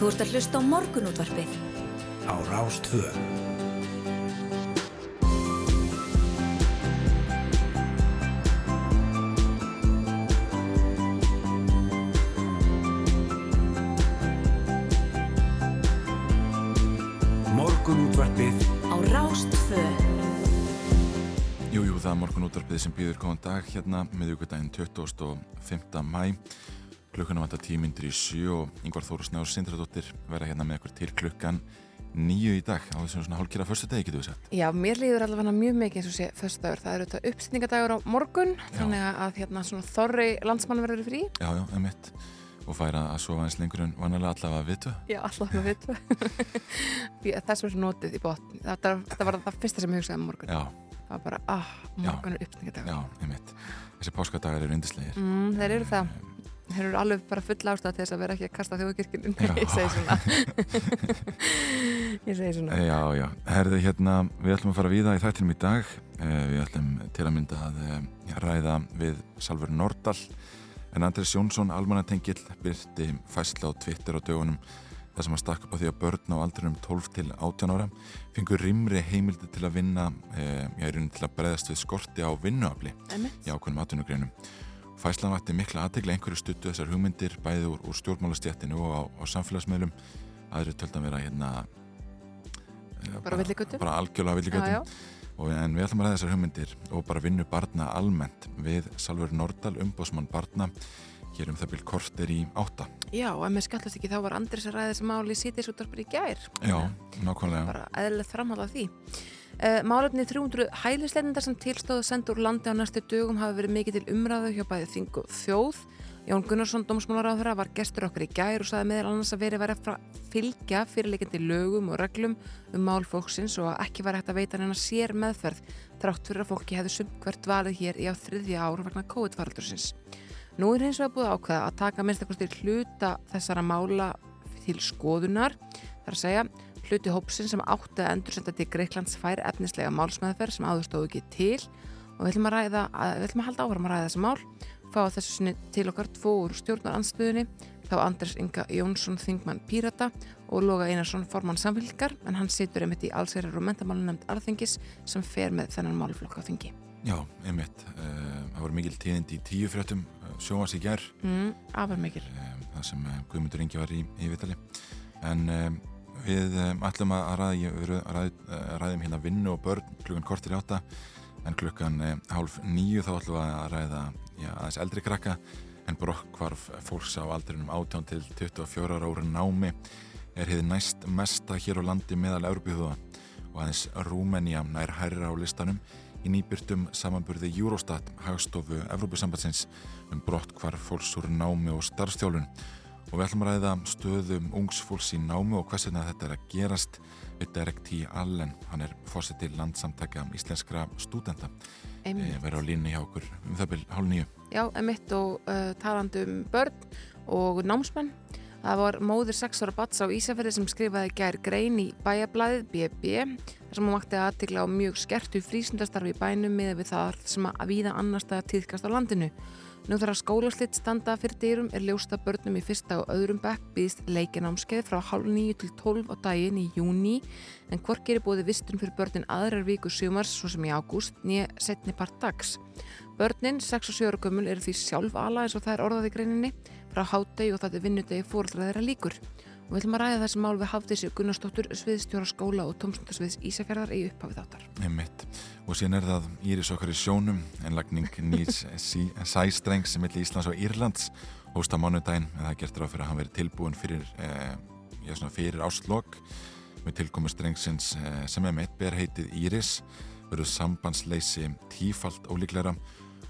Þú ert að hlusta á morgunútvarpið. Á Rástvö. Morgunútvarpið Á Rástvö. Jú, jú, það er morgunútvarpið sem býður góðan dag hérna miðugudaginn 25. mæ klukkuna vantar tímyndir í sjö og yngvar Þóru Snár Sindradóttir vera hérna með okkur til klukkan nýju í dag á þessum svona hálkjara förstu degi, getur við sagt. Já, mér líður allavega mjög mikið eins og sé föstudagur. Það eru þetta uppsendingadagur á morgun, þannig að hérna svona þorri landsmann verður frí. Já, já, emitt og færa að sofa eins lengur en vanalega allavega vitu. Já, allavega vitu. Þess var svo notið í botn. Þetta, þetta var það fyrsta sem ég hugsaði um morgun. Já, Það var bara, ah, morgun er uppsendingadagur. já, emitt. Þessi páskadagar eru yndislegir. Mm, þeir eru það. Þeir eru alveg bara full ástæða til þess að vera ekki að kasta þjóðkirkjunum. Já. ég segi svona. ég segi svona. Já, já, herðu hérna, við ætlum að fara víða í þættinum í dag. Eh, Við ætlum til að mynda að eh, ræða við Salfur Nordal en Andris Jónsson, almannatengill, byrti fæsla á Twitter á dögunum þar sem að stakka upp á því að börn á aldrinum 12 til 18 ára fengur rimri heimildi til að vinna, já, í rauninni til að breðast við skorti á vinnuafli í ákveðnum atvinnugreinum. Fæslan vakti mikla aðtegla einhverju stuttu þessar hugmyndir bæði úr, úr stjórnmálastjættinu og á, á samfélagsmiðlum aðri töldan vera hérna eh, Bara villigötum? bara algjörlega villigötum en við ætlum að ræða þessar hugmyndir og bara vinnu barna almennt við Salver Nordal, umbósmann barna hér um það byrj kort er í átta Já, en með skallast ekki þá var Andris að ræða þessi máli í sítis útvarpir í gær. já, nákvæmlega bara eðlilegt framhald af því. Uh, málefni 300 hælisleinindar sem tilstóðu sendur landi á næstu dögum hafa verið mikið til umræðu hjá bæði þing og þjóð. Jón Gunnarsson, dómsmálaráðurra, var gestur okkar í gær og saði meðal annars að verið væri að fylgja fyrirleikandi lögum og reglum um mál fólksins og að ekki var hægt að veita hennar sér meðferð þrátt fyrir að fólki hefði sumt hvert valið hér í á þriðja ár vegna COVID-faraldursins. Nú er hins vegar búið ákveða að taka minnstakosti hluta þessara mála til skoðunar, þar að segja hluti hópsin sem átti að endursenda til Greiklands fær efnislega málsmeðferð sem áður stóðu ekki til. Og við ætlum að ræða, við ætlum að halda áfram að ræða þessi mál. Fá þessu sinni til okkar tvo úr stjórnaranstöðunni þá Andres Inga Jónsson Þingmann Pírata og Loga Einarsson formann samfélgar en hann situr einmitt í allsærir og mentamálunemnd alþingis sem fer með þennan málflokk á þingi. já, einmitt, uh, það voru mikil tíðindi í tíu fréttum uh, sjóas í gær. Mm, afar mikil. um, það sem Guðmundur Ingi var í, í vitali en við um, ætlum að ræða, við ræð, uh, ræðum hérna vinnu og börn klukkan kortir í átta en klukkan uh, hálf nýju þá ætlum við að ræða já, aðeins eldri krakka en brokk fólks á aldrinum 18 til 24 ára námi er hefði næst mesta hér á landi meðal Európiðuða og aðeins Rúmenía nær hærra á listanum í nýbyrtum samanburði Eurostat hagstofu Evrópusambatsins um brott hvar fólks úr námi og starfstjálun og við ætlum að ræða stöðum ungs fólks í námi og hvers vegna þetta er að gerast við Derek T. Allen, hann er fórsetið landsamtækja íslenskra stúdenta Einmitt. e, verið á línni hjá okkur um það byrj hálf nýju Já, emitt og uh, talandi um börn og námsmenn. Það var móðir 6 ára bats á Ísafjörði sem skrifaði gær grein í bæjablaðið BB þar sem hún vakti aðtikla á mjög skertu frísundastarfi í bænum með við það sem að víða annars það tíðkast á landinu. Nú þar að skólaslitt standa fyrir dyrum er ljósta börnum í fyrsta og öðrum bekk býðist leikinámskeið frá hálf nýju til 12 á daginn í júni en hvorki er búið vistun fyrir börnin aðrar viku sumars svo sem í ágúst nýja setni part dags. Börnin, 6 og 7 ára gömul, eru því sjálf ala eins og það er orðað í greininni frá hátegi og það er vinnudegi fóröldra þeirra líkur. Og við ætlum að ræða þessi mál við Hafdísi Gunnarsdóttur, sviðstjóra skóla og tómsundasviðs Ísafjörðar í upphafið áttar. Einmitt. og síðan er það Íris okkar í sjónum en lagning nýs sæstrengs millir Íslands og Írlands hósta mánudaginn en það gertur á fyrir að hann veri tilbúin fyrir, eh, já, svona fyrir áslokk með tilkomu strengsins eh, sem er meitt ber heitið Íris verður sambandsleysi tífalt ólíklæra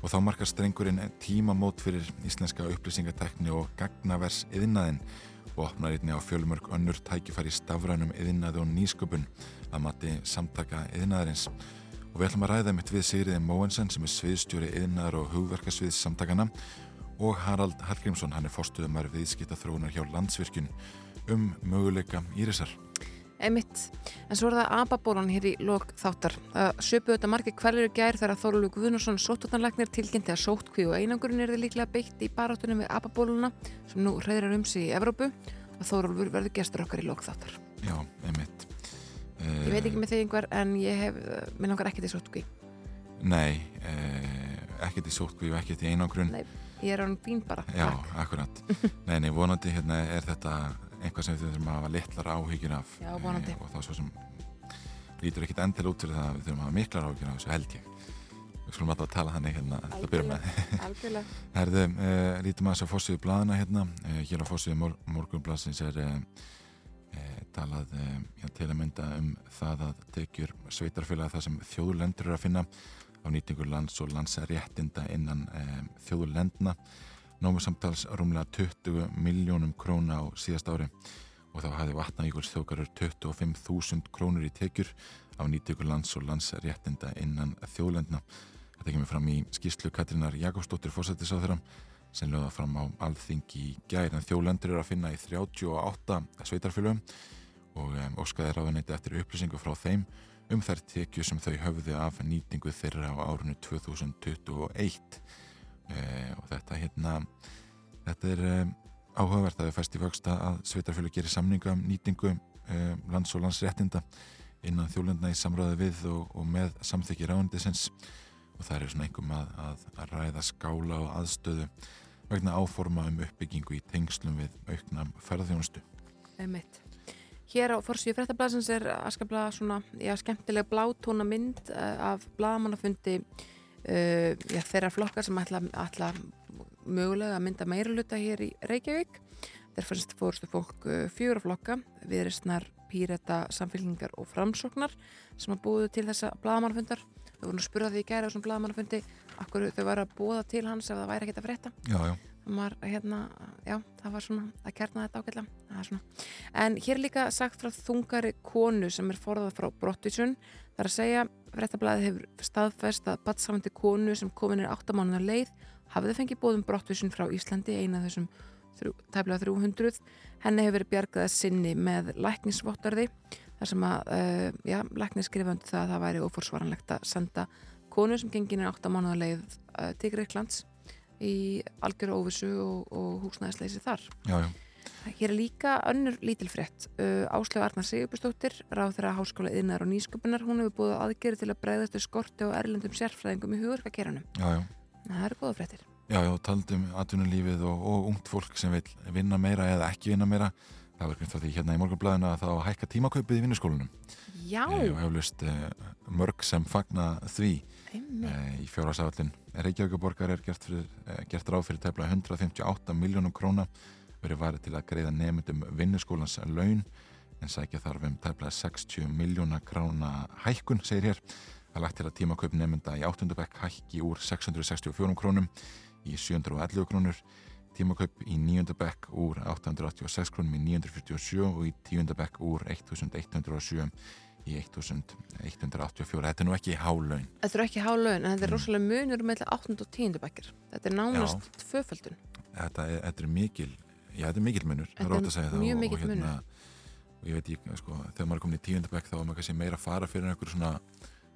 og þá markar strengurinn tímamót fyrir íslenska upplýsingatekni og gagnavers yðnaðin og opnar einni á fjölmörg önnur tækifæri stafrænum yðnaði og nýsköpun að mati samtaka yðnaðarins og við ætlum að ræða mitt við Sigriði Móensen sem er sviðstjóri yðnaðar og hugverkasviðs samtakana og Harald Hallgrímsson, hann er fórstuðumar viðskipta þróunar hjá Landsvirkjun um möguleika Írisar. Einmitt. En svo er það ababólan hér í lok þáttar. Það söpu þetta margir hverjur gær þegar Þorlur Guðnarsson sóttutanlegnir tilkynnti að sóttkví og einangurinn er þið líklega beitt í barátunum við ababóluna sem nú reyðrar um sig í Evrópu Þórólfur verður gestur okkar í lókþáttar. Já, einmitt. Ég veit ekki með þig yngvar en ég hef, minn langar ekkert í sótkví. Nei, eh, ekkert í sótkví og ekkert í einangrun. Nei, ég er án fín bara. Já, Takk. akkurat. Nei, nei, vonandi hérna er þetta einhvað sem við þurfum að hafa litlar áhyggjur af. Já. Eh, og það svo sem lítur ekkit endil út fyrir það að við þurfum að hafa miklar áhyggjur af þessu held ég. Við skulum alltaf tala þannig hérna til að byrja með. Herðu, uh, lítum að þess að fórsíðu blaðina hérna. Uh, hér á fórsíðu mor morgunblaðsins er talað til að mynda um það að tekjur sveitarfélaga það sem þjóðlendur eru að finna á nýtingur lands og landsréttinda innan þjóðlendna. Nómu samtals rúmlega 20 miljónum króna á síðast ári. Og þá hafði vatnavíkuls þjókarur 25.000 krónur í tekjur á nýtingur lands og landsréttinda innan þjóðlendna. Þetta kemur fram í skýrslu Katrínar Jakobsdóttir fórsættisáþuram sem lögða fram á alþingi í gær. En þjólendur eru að finna í 38 sveitarfélögum og óskaði ráðunæti eftir upplýsingu frá þeim um þær tekju sem þau höfðu af nýtingu þeirra á árunni 2021 e, og þetta hérna þetta er um, áhugavert að við fæst í vöxta að sveitarfélög gerir samninga um nýtingu um, lands og landsréttinda innan þjólendna í samráði við og, og með samþykki ráðundisins og það er svona einhverjum að, að, að ræða skála og aðstöðu vegna áforma um uppbyggingu í tengslum við auknam ferðjónustu. Einmitt. Hér á Forsvíu fréttablasins er askabla svona, já, skemmtileg blátóna mynd uh, af bladamannafundi uh, já, þeirra flokkar sem ætla, ætla mögulega að mynda meira luta hér í Reykjavík. Þeir fyrst fórstu fólk uh, fjóra flokka, viðristnar, píreta, samfélkingar og framsóknar sem að búðu til þessa bladamannafundar. Við vorum að spura því í gæra á þessum bladamannafundi akkur þau var að búða til hans ef það væri ekkert að frétta Já, já. Var, hérna, já, það var svona að kærna þetta ágætla en hér er líka sagt frá þungari konu sem er forðað frá brottvísun. Það er að segja, frettablaðið hefur staðfest að badsamandi konu sem komin er 8 mánuðar leið hafið fengið bóðum brottvísun frá Íslandi eina þessum tæflega 300 henni hefur verið bjargað að sinni með læknisvottarði þar sem að, uh, já, læknis skrifandi það að það væri óforsvaranlegt að senda konu sem gengin er 8 mánuðar leið uh, til Greiklands í algjöru óvissu og, og húsnæðisleysi þar. Já, já. Hér er líka önnur lítilfrétt. Uh, Áslöf Arnar Sigurbjörnsdóttir, ráð þeirra háskóla yðnar og nýsköpunar, hún hefur búið aðgerið til að bregðast við skorti og erlendum sérfræðingum í hugurkakeranum. Já, já. Það eru góða fréttir. Já, já, taldum atvinnulífið og, og ungt fólk sem vil vinna meira eða ekki vinna meira. Það var ekki því hérna í morgunblæðinu að það á að hækka tímakaupið í vinnuskólunum. Já, E, og heflust e, mörg sem fagna því í fjórasafallin. Reykjavíkuborgar er gert, fyrir, e, gert ráð fyrir tefla 158 miljónum króna verið varið til að greiða nefndum vinnuskólans laun en sækja þarf um tefla 60 miljóna króna hækkun, segir hér. Það lagt til að tímakaup nefnda í 8. bekk hækki úr 664 krónum í 711 krónur tímakaup í 9. bekk úr 886 krónum í 947 og í 10. bekk úr 1107 í 1184 þetta er nú ekki hálaun Þetta eru ekki hálaun, en þetta er Mm. rosalega munur með 8. og 10. bekkir. Þetta er nánast tvöföldun. þetta er, þetta er mikil já, þetta er mikil munur, Þetta er er mjög og, mikill og, hérna, munur. og ég veit ekki, sko, þegar maður er komin í 10. bekk þá er maður kannski meira að fara fyrir einhver svona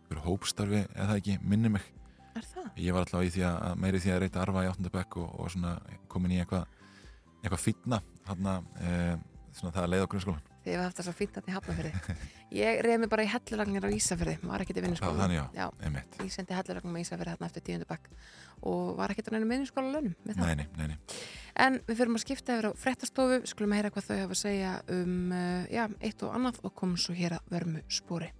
einhver hópstarfi, eða ekki, minni mig Er það? ég var alltaf í því að meiri því að reyta arfa í 8. bekk og, og svona komin í eitthvað eitthvað fýtna þarna, e, svona það að leiða á grunnskólan Þið hefur haft þess að fýnda þetta í hafnafyrði. Ég reyði mig bara í hellulagnir á Ísafyrði, var ekkert í það vinnuskóla. þannig já, Já, einmitt ég sendi hellulagnir með Ísafyrði hérna eftir 10. bekk og var ekkert á nefnum vinnuskóla launum með það. nei, nei, nei, nei. En við fyrir að skipta yfir á frettastofu, skulum að heyra hvað þau hafa að segja um uh, já, eitt og annað og komum svo hér að vermu spóri.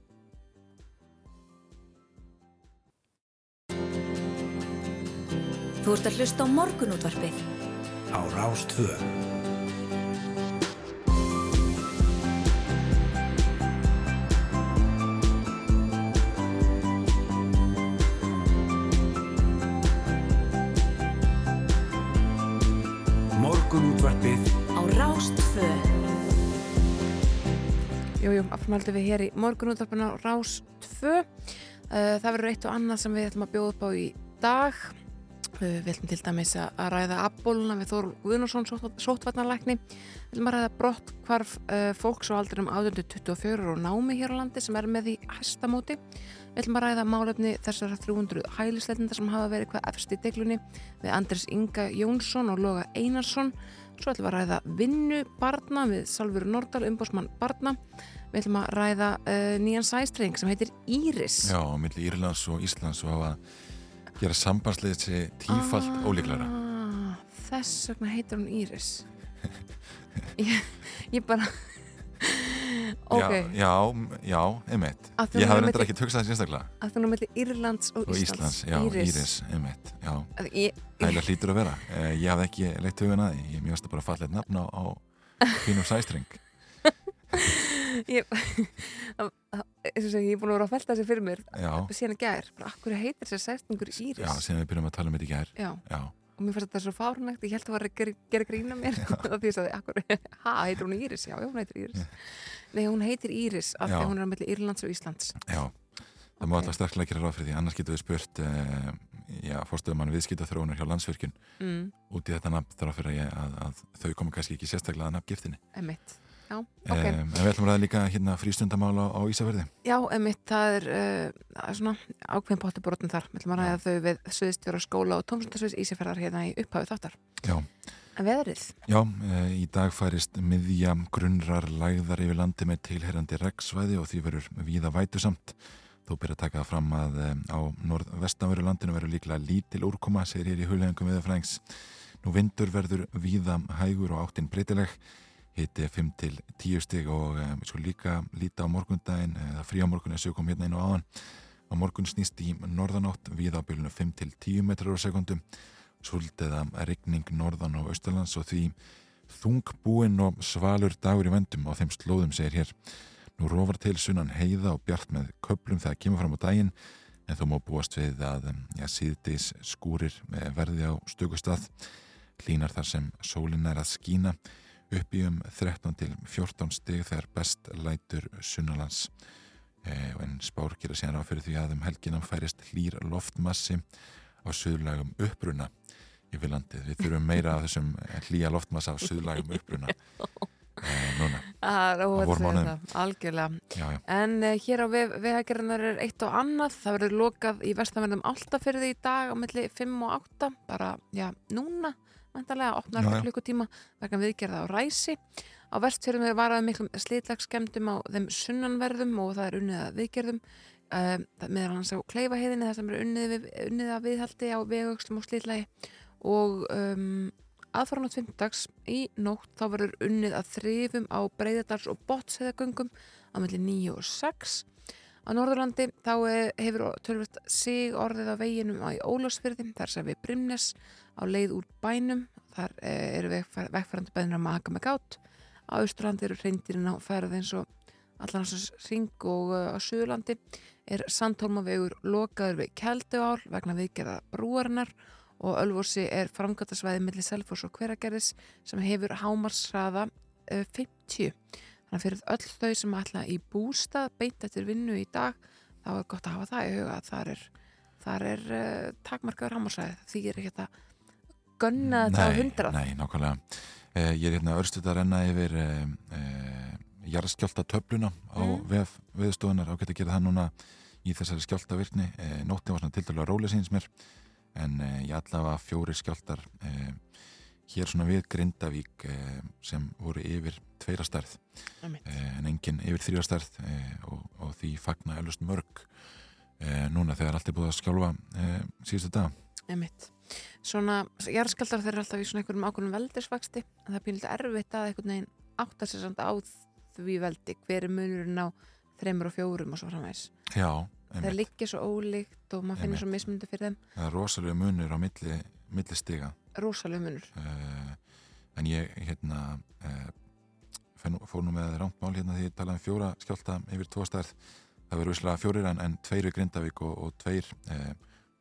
Þú ert að hlusta á morgunútvarpið. á Rástvö. Morgunútvarpið Á Rástfö. Jújú, afnaldum við hér í morgunútvarpinu á Rás 2. Uh, það verður eitt og annað sem við ætlum að bjóða upp á í dag. Uh, við ætlum til dæmis að ræða abbóluna við Þór Guðnarsson sóttvarnarlækni. Við ætlum að ræða brott hvarf uh, fólks á aldrinum 1824 og námi hér á landi sem er með í hæstamóti. Við ætlum að ræða málefni þessara 300 hælisleitenda sem hafa verið hvað efst í deglunni við Andres Inga Jónsson og Loga Einarsson Svo ætlum við að ræða vinnu barna við Salfur Nordal, umbósmann barna. Við ætlum að ræða uh, nýjan sæstreng sem heitir Íris. Já, á milli Írlands og Íslands og hafa gera sambandslega þessi tífalt Ah, ólíklara. Þess vegna heitir hún Íris. ég, ég bara... ok, Já, já, já, einmitt. Að Ég hafði reyndar ekki tugsað það sérstaklega. að það er melli Írlands og, Íslands, já, Íris, einmitt. Að Það er hlýtur að vera. Eh, Ég hafði ekki leitt hugan að því. Ég mjögst að bara falla eitt nafn á, á fínum sæstring. ég, að- að- er búin að vera að felta þessi fyrir mér að gær, bara akkur heitir þessi sæstingur Íris já, síðan við byrjum að tala um þetta í gær. Já, Já, og mér fannst þetta svo fárnægt ég held að var að gera, grína mér og því ég nei, hún heitir Íris af því hún er á melli Írlands og Íslands já. Það má Ok. alltaf sterklega gera ráð fyrir því. Annars getum við spurt, uh, já, fórstöðumann viðskipta þróunur hjá landsvirkjun mm, út í þetta nafn þarf fyrir að, að, að þau komu kannski ekki sérstaklega að nafngiftinni. emitt já, ok, Okay. en við ætlum að ræða líka hérna frístundamála á, á Ísafjörði. já, emitt það er uh, það er svona ákveðin pottibrotn þar við ætlum að ræða þau við og en veðrið, já e, í dag færist miðja grunnrar lægðar yfir landi með tilherrandi regnsvæði og því verður víða vætusamt. Þó byrja að taka það fram að e, á norð-vestanveru landinu verður líklega lítil úrkoma, segir hér í hulengum viðafræðings. Nú vindur verður víða hægur og áttinn breytileg, hiti 5 til 10 stig og e, við sko líka líta á morgundaginn, eða frí á morgun eins og kom hérna inn á áðan. Á morgun snýst í norðanátt víða á bylunu 5 til 10 metrar á sekundum Súld eða rigning norðan og austurlands og því þungbúinn og svalur dagur í vendum á þeim slóðum segir hér. Nú rofar til sunnan heiða og bjart með köplum þegar kemur fram á daginn en þó má búast við að ja, síðdeis skúrir eh, verði á stökustað. Hlínar þar sem sólinn er að skína upp í um 13 til 14 stig þegar best lætur sunnalands. Eh, en spár gera síðan á fyrir því að um helginam færist hlýr loftmassi á söðurlægum uppruna yfir landið. Við þurfum meira af þessum hlýja loftmassa á söðurlægum uppruna eh, núna. það er vormánuðum. þetta, algjörlega Já, já, En uh, hér á vegagerðinar er eitt og annað. Það verður lokað í vestanverðum áltafyrði í dag á milli 5 og 8. Bara, já, núna, mæntalega, opnar já. klukkutíma vegna viðgerða á ræsi. Á vestfjörðum er varaði miklum slitlagsskemdum á þeim sunnanverðum og það er unnið að viðgerðum. Uh, meðal hans á kleifaheiðinni þar sem er unnið, unnið að viðhaldi á vegaukstum og slitlagi. Og um, aðfaran á tvindags í nótt þá verður unnið að þrifum á breyðardals og bottsheðagöngum á milli 9 og 6 á Norðurlandi þá eh, hefur tölvöld sig orðið á veginum á Ólásfyrði þar sem við Brimnes á leið úr bænum. Þar eh, eru vegfærandi bænir að maka með gátt á Austurlandi eru reyndirinn á ferð eins og allan hans ring og uh, á Suðurlandi er Sandholmavegur lokaður við Kelduál vegna viðgerða brúarinnar og Ölfossi er framgötasvæði millir Selfoss og Hveragerðis sem hefur hámarsraða uh, 50. Þannig að fyrir öll þau sem ætla í bústað beint eftir vinnu í dag þá er gott að hafa það í huga að þar er, þar er uh, takmarkaður hámarsraði því er ekki þetta á hundrað. Nei, nákvæmlega. Eh, ég er hérna örstuð að renna yfir eh, eh, jarðskjálta töfluna á Mm. vef viðstofunar á geta að gera það núna í þessari skjáltavirkni. Eh, nóttin var svona tildalega rólega síns mér en eh, ég allavega fjóri skjáltar eh, hér svona við Grindavík sem voru yfir tveira stærð Einmitt. eh, en engin yfir eh, og, og því fagna eflust mörg núna þegar allt er búið að skjálfa síðustu dag. Einmitt. Svona, jarðskaldar þeir eru alltaf í svona einhverjum ákveðnum veldisvaksti en það er pínlítið erfitt að einhvern veginn átta sér samt á því veldi hver er munurinn á þreymur og fjórum og svo framvegs. Já, Það einmitt. liggja svo ólíkt og maður finnir svo mismundi fyrir þeim. Það er rosalega munur á milli, milli stiga. Rosalega munur. uh, en ég hérna uh, fór nú með rámt mál hérna því ég talaði um fjóra skjálta yfir tvo stærð. Það verður visslega fjórir en, en tveir við Grindavík og, og tveir uh,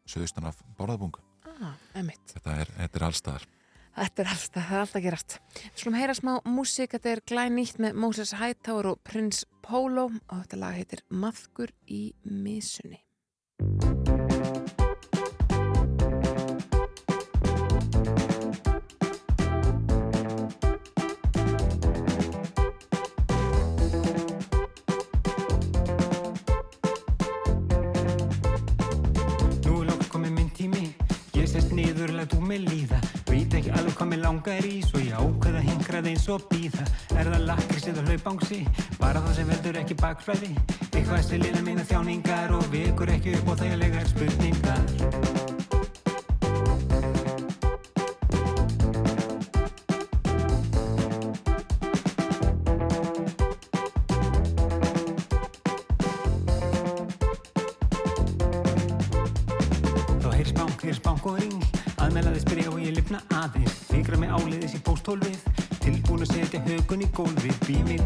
söðustan af Borðabung Ah, þetta er, er allstaðar Þetta er alltaf, það er alltaf gerast. Við skulum heyra smá músík, þetta er glænýtt með Moses Hightower og Prince Polo og þetta lag heitir Maðkur í misunni. Nú er langt komið minn tími Ég sest niður, úr mig líða hvað mig langar í Svo ég ákveð eins og býða Er það lakrís eða hlaupangsi? Bara það sem veldur ekki bakflæði. Eitthvað sem lina mína þjáningar Og vikur ekki upp á þægilegar spurningar beaming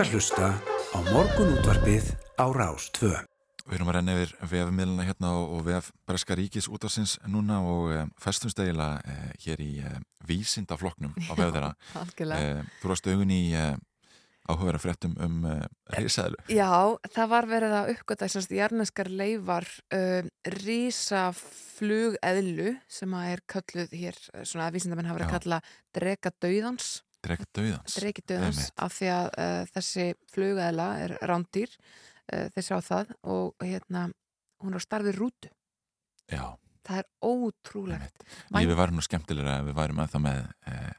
ert að hlusta á morgunútvarpið á Rás 2. Við erum að renna yfir vefmiðluna hérna og, vef Breska Ríkis útafsins núna og um, festumstegila uh, hér í uh, vísindaflokknum á vef þeirra. Uh, þú rást augun í uh, áhugaverða fréttum um uh, risaðlu. Já, það var verið að uppgöta þessast jarneskar leifar rísaflugeðlu sem að er kölluð hér, svona að vísindamenn hafa verið að kalla drega Dregt döðans. dregi döðans af því að uh, þessi flugeðla er rándýr uh, þeir sjá það og hérna hún er á starfi rútu Já, það er ótrúlegt Lífið væri nú skemmtilega ef við værum að það með uh,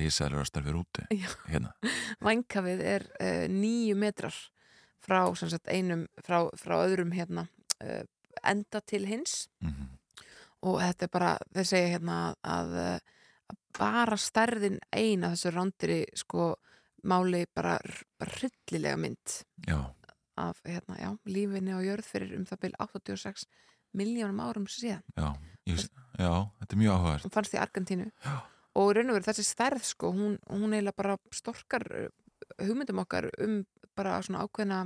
risaðlu að starfi rúti. Já. Hérna. Vængkafið er uh, nýju metrar frá, sagt, einum, frá, frá öðrum hérna, uh, enda til hins Mm og þetta er bara, þeir segja hérna að, að bara stærðin ein af þessu rándýri sko máli bara, hryllilega mynd Já, af hérna, já, lífinni á jörð fyrir um það byrj 86 miljónum árum síðan. já, ég, já, þetta er mjög áhugavert. Hún fannst í Argentínu Já. og raun og veru þessi stærð sko, hún, hún eiginlega bara storkar uh, hugmyndum okkar um bara svona ákveðna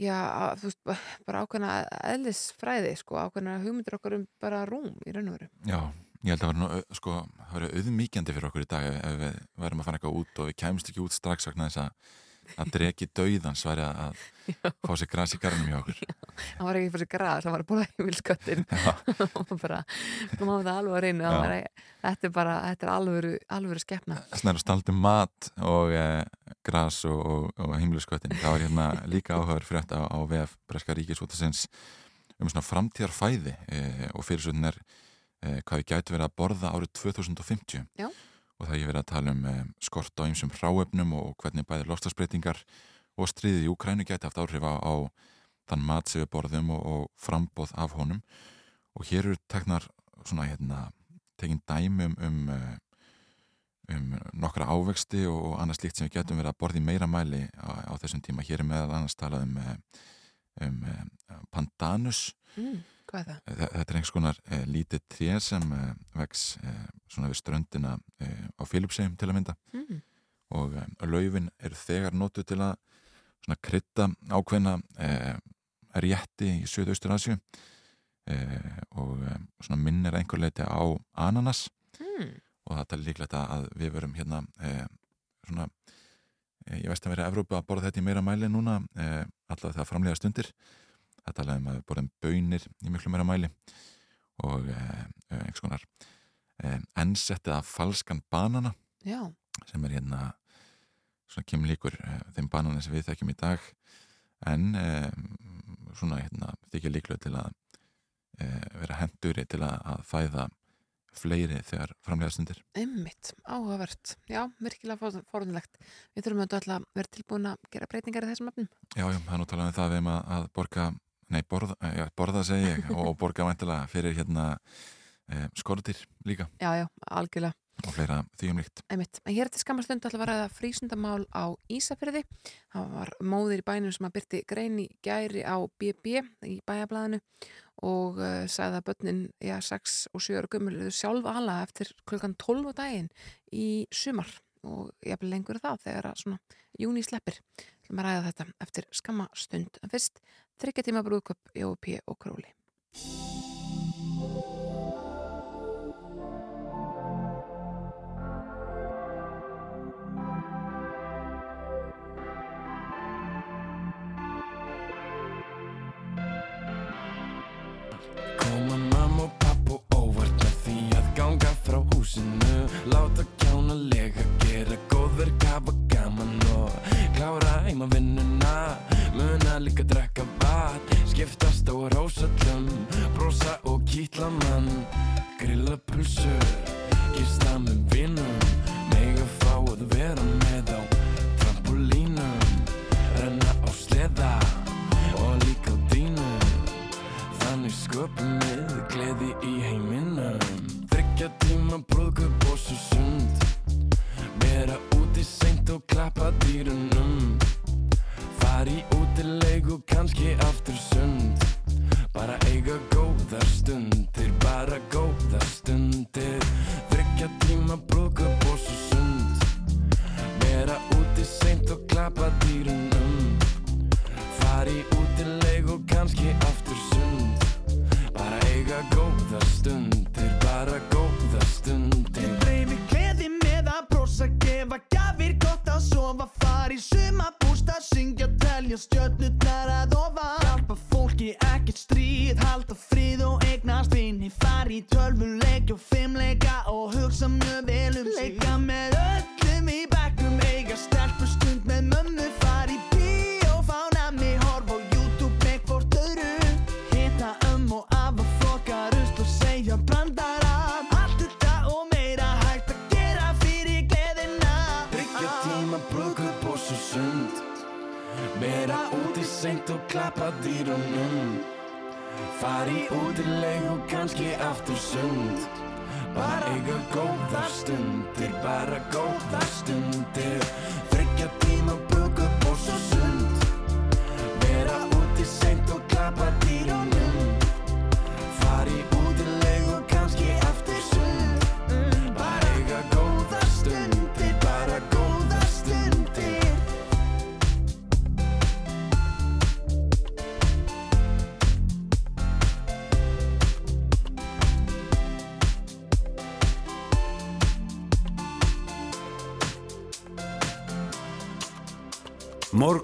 já, þú veist, ba- bara ákveðna eðlisfræði sko, ákveðna hugmyndur okkar um bara rúm í raun og veru. Já, ég held að það var nú, sko, auðmíkjandi fyrir okkur í dag ef, við værum að fara eitthvað út og við kæmst ekki út strax vegna þess að að dregi dauðans væri að að fá sér gras í garnum hjá okkur. Hann var ekki fyrir sig græð, hann var að bóla heimilsköttin og bara, þú máum það alveg að reyna Já. þetta er bara, þetta er alvöru, alvöru skeppna. Snæður staldum mat og e, gras og, og, og heimiliskvötin það var hérna líka áhugaður frétt á, á VF Breska Ríkisútasins um svona framtíðarfæði e, og fyrirsögn er hvað við gætu verið að borða árið 2050 Já. og það ég verið að tala um e, skort á ýmsum hráefnum og hvernig bæði loftasbreytingar og stríðið í Ukrænu gæti haft áhrif á, á þann mat sem við borðum og, og frambóð af honum og hér eru teknar svona hérna tekin dæmi um, um eh, um nokkra ávexti og annað slíkt sem við getum verið að borða í meira mæli á, á þessum tíma. Hér er meðal annars talað um um pandanus Mm, hvað er það? Þe- Þetta er einhvers konar uh, lítið tré sem uh, vex uh, svona við ströndina á Filipsheim til að mynda Mm. og laufin eru þegar notuð til að svona krydda ákveðna rétti í Suðaustur Asju og svona minnir að einhver leiti á ananas Mm. og þetta er líklegt að við verum hérna svona ég veist að vera Evrópu að borða þetta í meira mæli núna allavega það framlega stundir þetta er um að borðum bönir í miklu meira mæli og uh, einhvers konar uh, ensetti af falskan banana Já, sem er hérna svona kemur líkur uh, þeim banana sem við þekkjum í dag en svona hérna þykja líklega til að vera henduri til að, að fæða fleiri þegar framlega stundir einmitt, áhugavert. Já, virkilega fórunlegt. Við þurfum að vera tilbúin að gera breytingar í þessum öfnum. Já, já, það er nú talað um það við erum að, að borga nei, borða, já, borða segi ég og borga væntilega fyrir hérna uh, skortir líka Já, já, algjörlega. og fleira því um líkt Einmitt. En hér til skamastund ætla að vera frísundamál á Ísafyrði. Það var móðir í bænum sem að byrti grein í gæri á BB í bæjablaðinu og uh, sagði að börnin, já, 6 og 7 ára gömul eru sjálf ala eftir klukkan 12 á daginn í sumar og ég vil lengur það þegar að svona júni sleppir. Það maður ræða þetta eftir skamma stund. En fyrst, þryggja tíma brúðköp, Jópi og Króli. Klára heima vinnuna Muna líka drekka vat, skiptast á rósallum Brosa og kýtla mann, grilla pulsur Gista með vinnum, mega fá að vera með á trampolínum Renna á sleða og líka á dýnum. Þannig sköpum við gleði í heiminum. Þryggja tíma brúðköp og svo sund. Vera úti seint og klappa dýrunum Út í og kannski aftur sund. Bara eiga góðar stundir, bara góðar stundir. Þryggja tíma brúðköp og svo sund. Vera úti seint og klappa dýrunum út í og kannski aftur sund. Bara eiga góða stundir, bara góða stundir telja stjörnurnar að ofa Hjálpa fólki, ekkert stríð, halda fríð og eignast vini. Far í tölvuleik og fimmleika og hugsa mjög vel um sig Bara góðar stundir, bara góðar stundir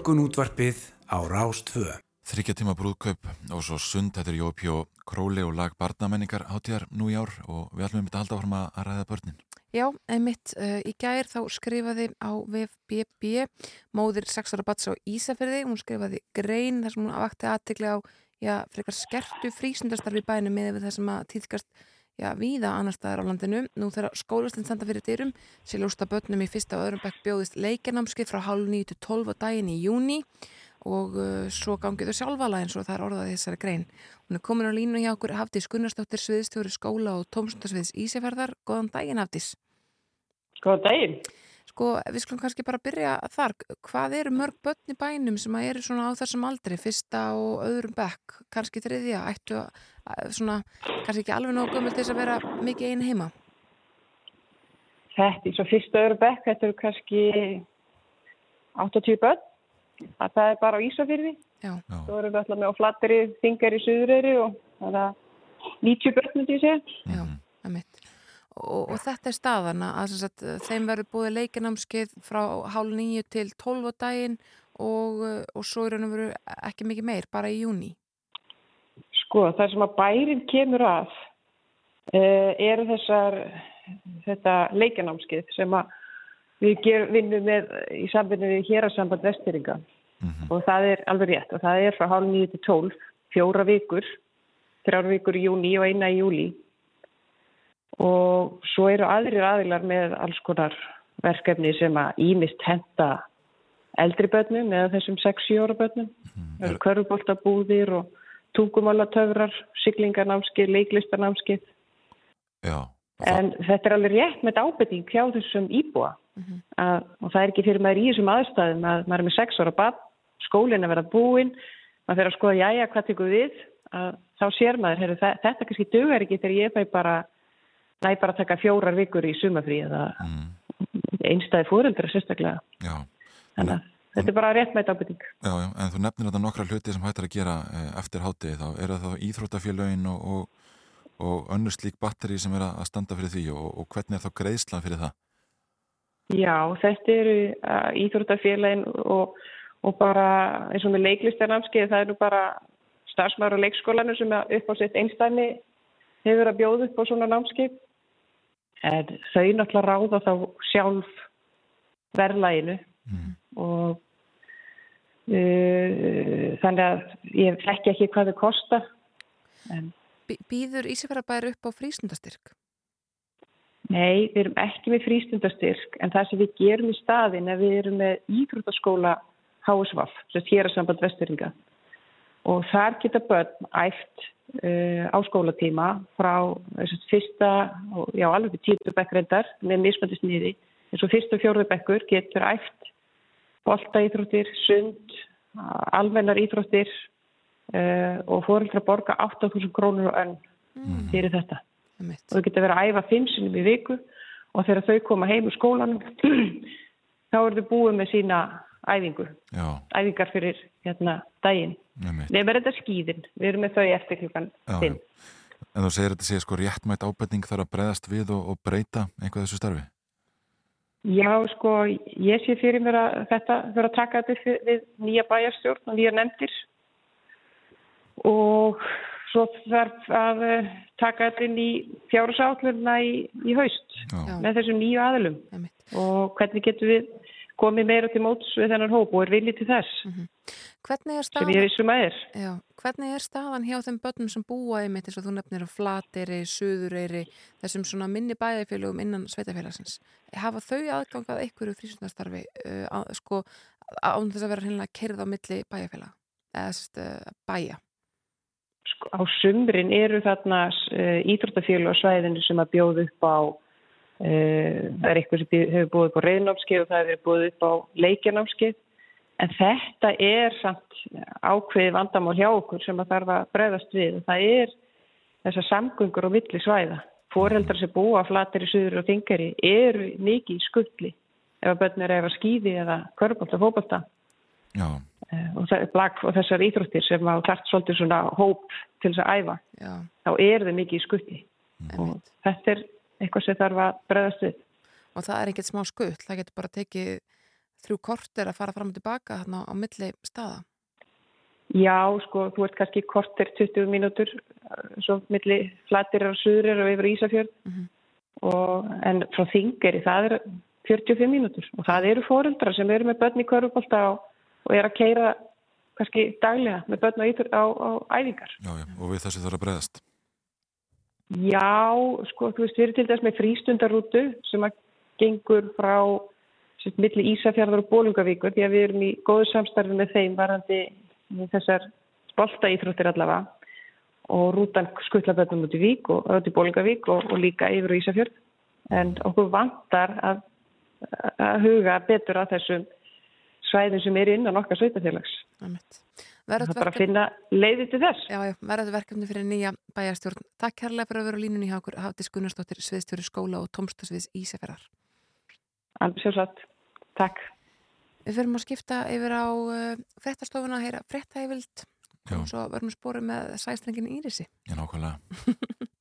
Morgun útvarpið á Rástvö. Þryggja tíma brúðkaup og svo sund, þetta er Jópi og Króli og lag barnamenningar hátíðar nú í ár og við ætlum við að halda áfram að að ræða börnin. Já, einmitt, uh, í gær þá skrifaði á VFBB móðir 6 ára bats á Ísafyrði, hún skrifaði grein þar sem hún vakti aðtekli á já, frekar skertu frísundastarfi í bænum með það sem að týðkast já, víða annar staðar á landinu. Nú þegar skólastinn standa fyrir dyrum, sé ljósta börnum í fyrsta og öðrum bekk bjóðist leikjarnámskeið frá hálf 9 til 12 á daginn í júni og uh, svo gangið þau sjálfala eins og það er orðað þessari grein. Hún er komin á línu hjá okkur Hafdís Gunnarsdóttir sviðstjóri skóla og tómsundasviðs Ísafjörðar. Góðan daginn Hafdís. Góðan daginn. Sko, við skulum kannski bara byrja þar. Hvað eru mörg börn í bænum sem eru svona á þessum aldri, fyrsta og öðrum bekk, kannski þriðja, ættu að, svona, kannski ekki alveg nógu gömul til þess að vera mikið einu heima? Þetta er svo fyrsta öðru bekk, þetta eru kannski 80 börn. Það það er bara á Ísafyrði. Já. Svo erum við alltaf með á flatteri, þingar í Suðureyri og það er 90 börn, myndi ég segja. Já, það mitt. Og, og þetta er staðana að sem sagt, þeim verður búið leikinámskeið frá hálf nýju til 12 á daginn og, og svo er hann veru ekki mikið meir, bara í júni. Sko, það sem að bærin kemur að uh, eru þessar, þetta leikanámskið sem að við ger, vinnum með í sambinu við hérarsamband vestfyringa og það er alveg rétt og það er frá hálf nýju til 12, fjóra vikur, þrjára vikur í júni og eina í júli og svo eru aðrir aðilar með alls konar verkefni sem að ímist henda eldri börnum eða þessum 6-7 ára börnum. Það eru körfuboltabúðir og tungumálatöfrar, siglingarnámskið, leiklistanámskið. Já, En þetta er alveg rétt með ábyrting hjá þessum íbúa. Að, og það er ekki fyrir maður í þessum aðstæðum að maður er með 6 ára bann, skólinn er verið búinn, maður fyrir að skoða jæja hvað tekur við, að þá sér maður, heru, þetta kannski dögar ekki þegar ég fæ bara næ bara að taka fjórar vikur í sumafrí eða einstæði fóreldra sérstaklega. já, Þannig að þetta er bara rétt með ábyrting. já, já, en þú nefnir þetta nokkra hluti sem hættar að gera eh, eftir hátegi þá, eru það þá íþróttafélögin og, og, og önnur slík batteri sem er að standa fyrir því og, og hvernig er þá greiðslan fyrir það? Já, þetta eru uh, íþróttafélagin og, og bara eins og með leiklistarnámskeið það eru bara starfsmæður og leikskólanur sem er upp á sitt einstæmi hefur að bjóða upp á svona námskeið en þau náttúrulega ráða þá sjálf verðlæginu og uh, þannig að ég þekki ekki hvað þau kosta Býður Ísifjörðabæri upp á frístundastyrk? Nei, við erum ekki með frístundastyrk en það sem við gerum í staðin er við erum með íþróttaskóla HSVAF, sem hér er samband vesteringa og þar geta börn æft uh, á skólatíma frá þess, fyrsta, og, já alveg til tíu bekk reyndar með mismöndi sniði eins og fyrsta og fjórðu bekkur getur æft bolta íþróttir, sund, almennar íþróttir uh, og fóreldra borga 8.000 krónur og önn fyrir þetta og þau geta verið að æfa fimm sinum í viku og þegar þau koma heim úr skólanum þá eru þau búið með sína æfingu, Já, æfingar fyrir hérna daginn. nefnir. Þetta skýðin, við erum með þau eftir klukkan Já, fimm. En þú segir þetta sé sko réttmætt ábending þarf að breyðast við og, og breyta einhvað þessu starfi? Já, sko, ég sé fyrir mér að þetta fyrir að taka þetta fyrir, við nýja bæjarstjórn og nýja nefndir. Og svo þarf að eh, taka þetta inn í fjársállurna í, í haust Já. með þessum nýju aðlum og hvernig getum við komið meira til móts við þennan hóp og er viljið til þess Hvernig er sem staðan? ég vissum að er. Já, hvernig er staðan hjá þeim börnum sem búa einmitt eins og þú nefnir á Flateri, Suðureyri, þessum svona minni bæðifélugum innan sveitafélagsins? Hafa þau aðgangað einhverju frísundastarfi uh, á, sko, án þess að vera hreinlega kerð á milli bæjafélag eða sérst, uh, bæja? Sko, á sumrin eru þarna uh, íþróttafélag á svæðinu sem að bjóða upp á uh, það er eitthvað sem hefur búið upp á reyðnámskeið og það hefur búið upp á leikjarnámskeið en þetta er samt ákveði vandamál hjá okkur sem að þarf að bregðast við. Og það er þessar samgöngur á milli svæða. Foreldrar sem búa flatir í suður og þingari eru mikið í skulli ef að börn er eða skýði eða körbólta, fótbolta. Já, Eh, og, og þessar íþróttir sem á þart svolítið svona hóp til þess að æfa Já, þá er þau mikið í skutti og einmitt. þetta er eitthvað sem þarf að bregðast við. Og það er ekkert smá skull, það getur bara tekið þrjú korter að fara fram og tilbaka þarna á milli staða. Já, sko, þú ert kannski kortir 20 mínútur eh, svo milli flatir og suðurir og yfir Ísafjörð Mhm. og, en frá þingeri það er 45 mínútur og það eru fóreldrar sem eru með börn í körfubólta og, og er að keira kannski daglega með börn á, á, á æfingar. já, já, og við þessu þarf að breyðast. Já, sko, þú veist, við erum til dæs með frístundarútu sem að gengur frá sérst, milli Ísafjörður og Bólungavíkur því að við erum í góðu samstarfi með þeim varandi þessar bolta íþróttir allavega og rútan skuttlaböndum út í Vík og út í Bólungavík og, og líka yfir á Ísafjörð en okkur vantar að að huga betur að þessum svæðin sem er innan okkar sveitafélags. Það er bara að finna leiði til þess. Já, já, verður verkefni fyrir nýja bæjarstjórn. Takk kærlega fyrir að vera á línunni hjá okkur Hafdís Gunnarsdóttir, sviðstjóri skóla og tómstasviðs Ísefjörðar. Alveg sjálfsagt. Takk. Við fyrir að skipta yfir á uh, frettastofuna að heyra frettæfild og svo verðum við spórið með sæstrengin Írisi. Já, nákvæmlega.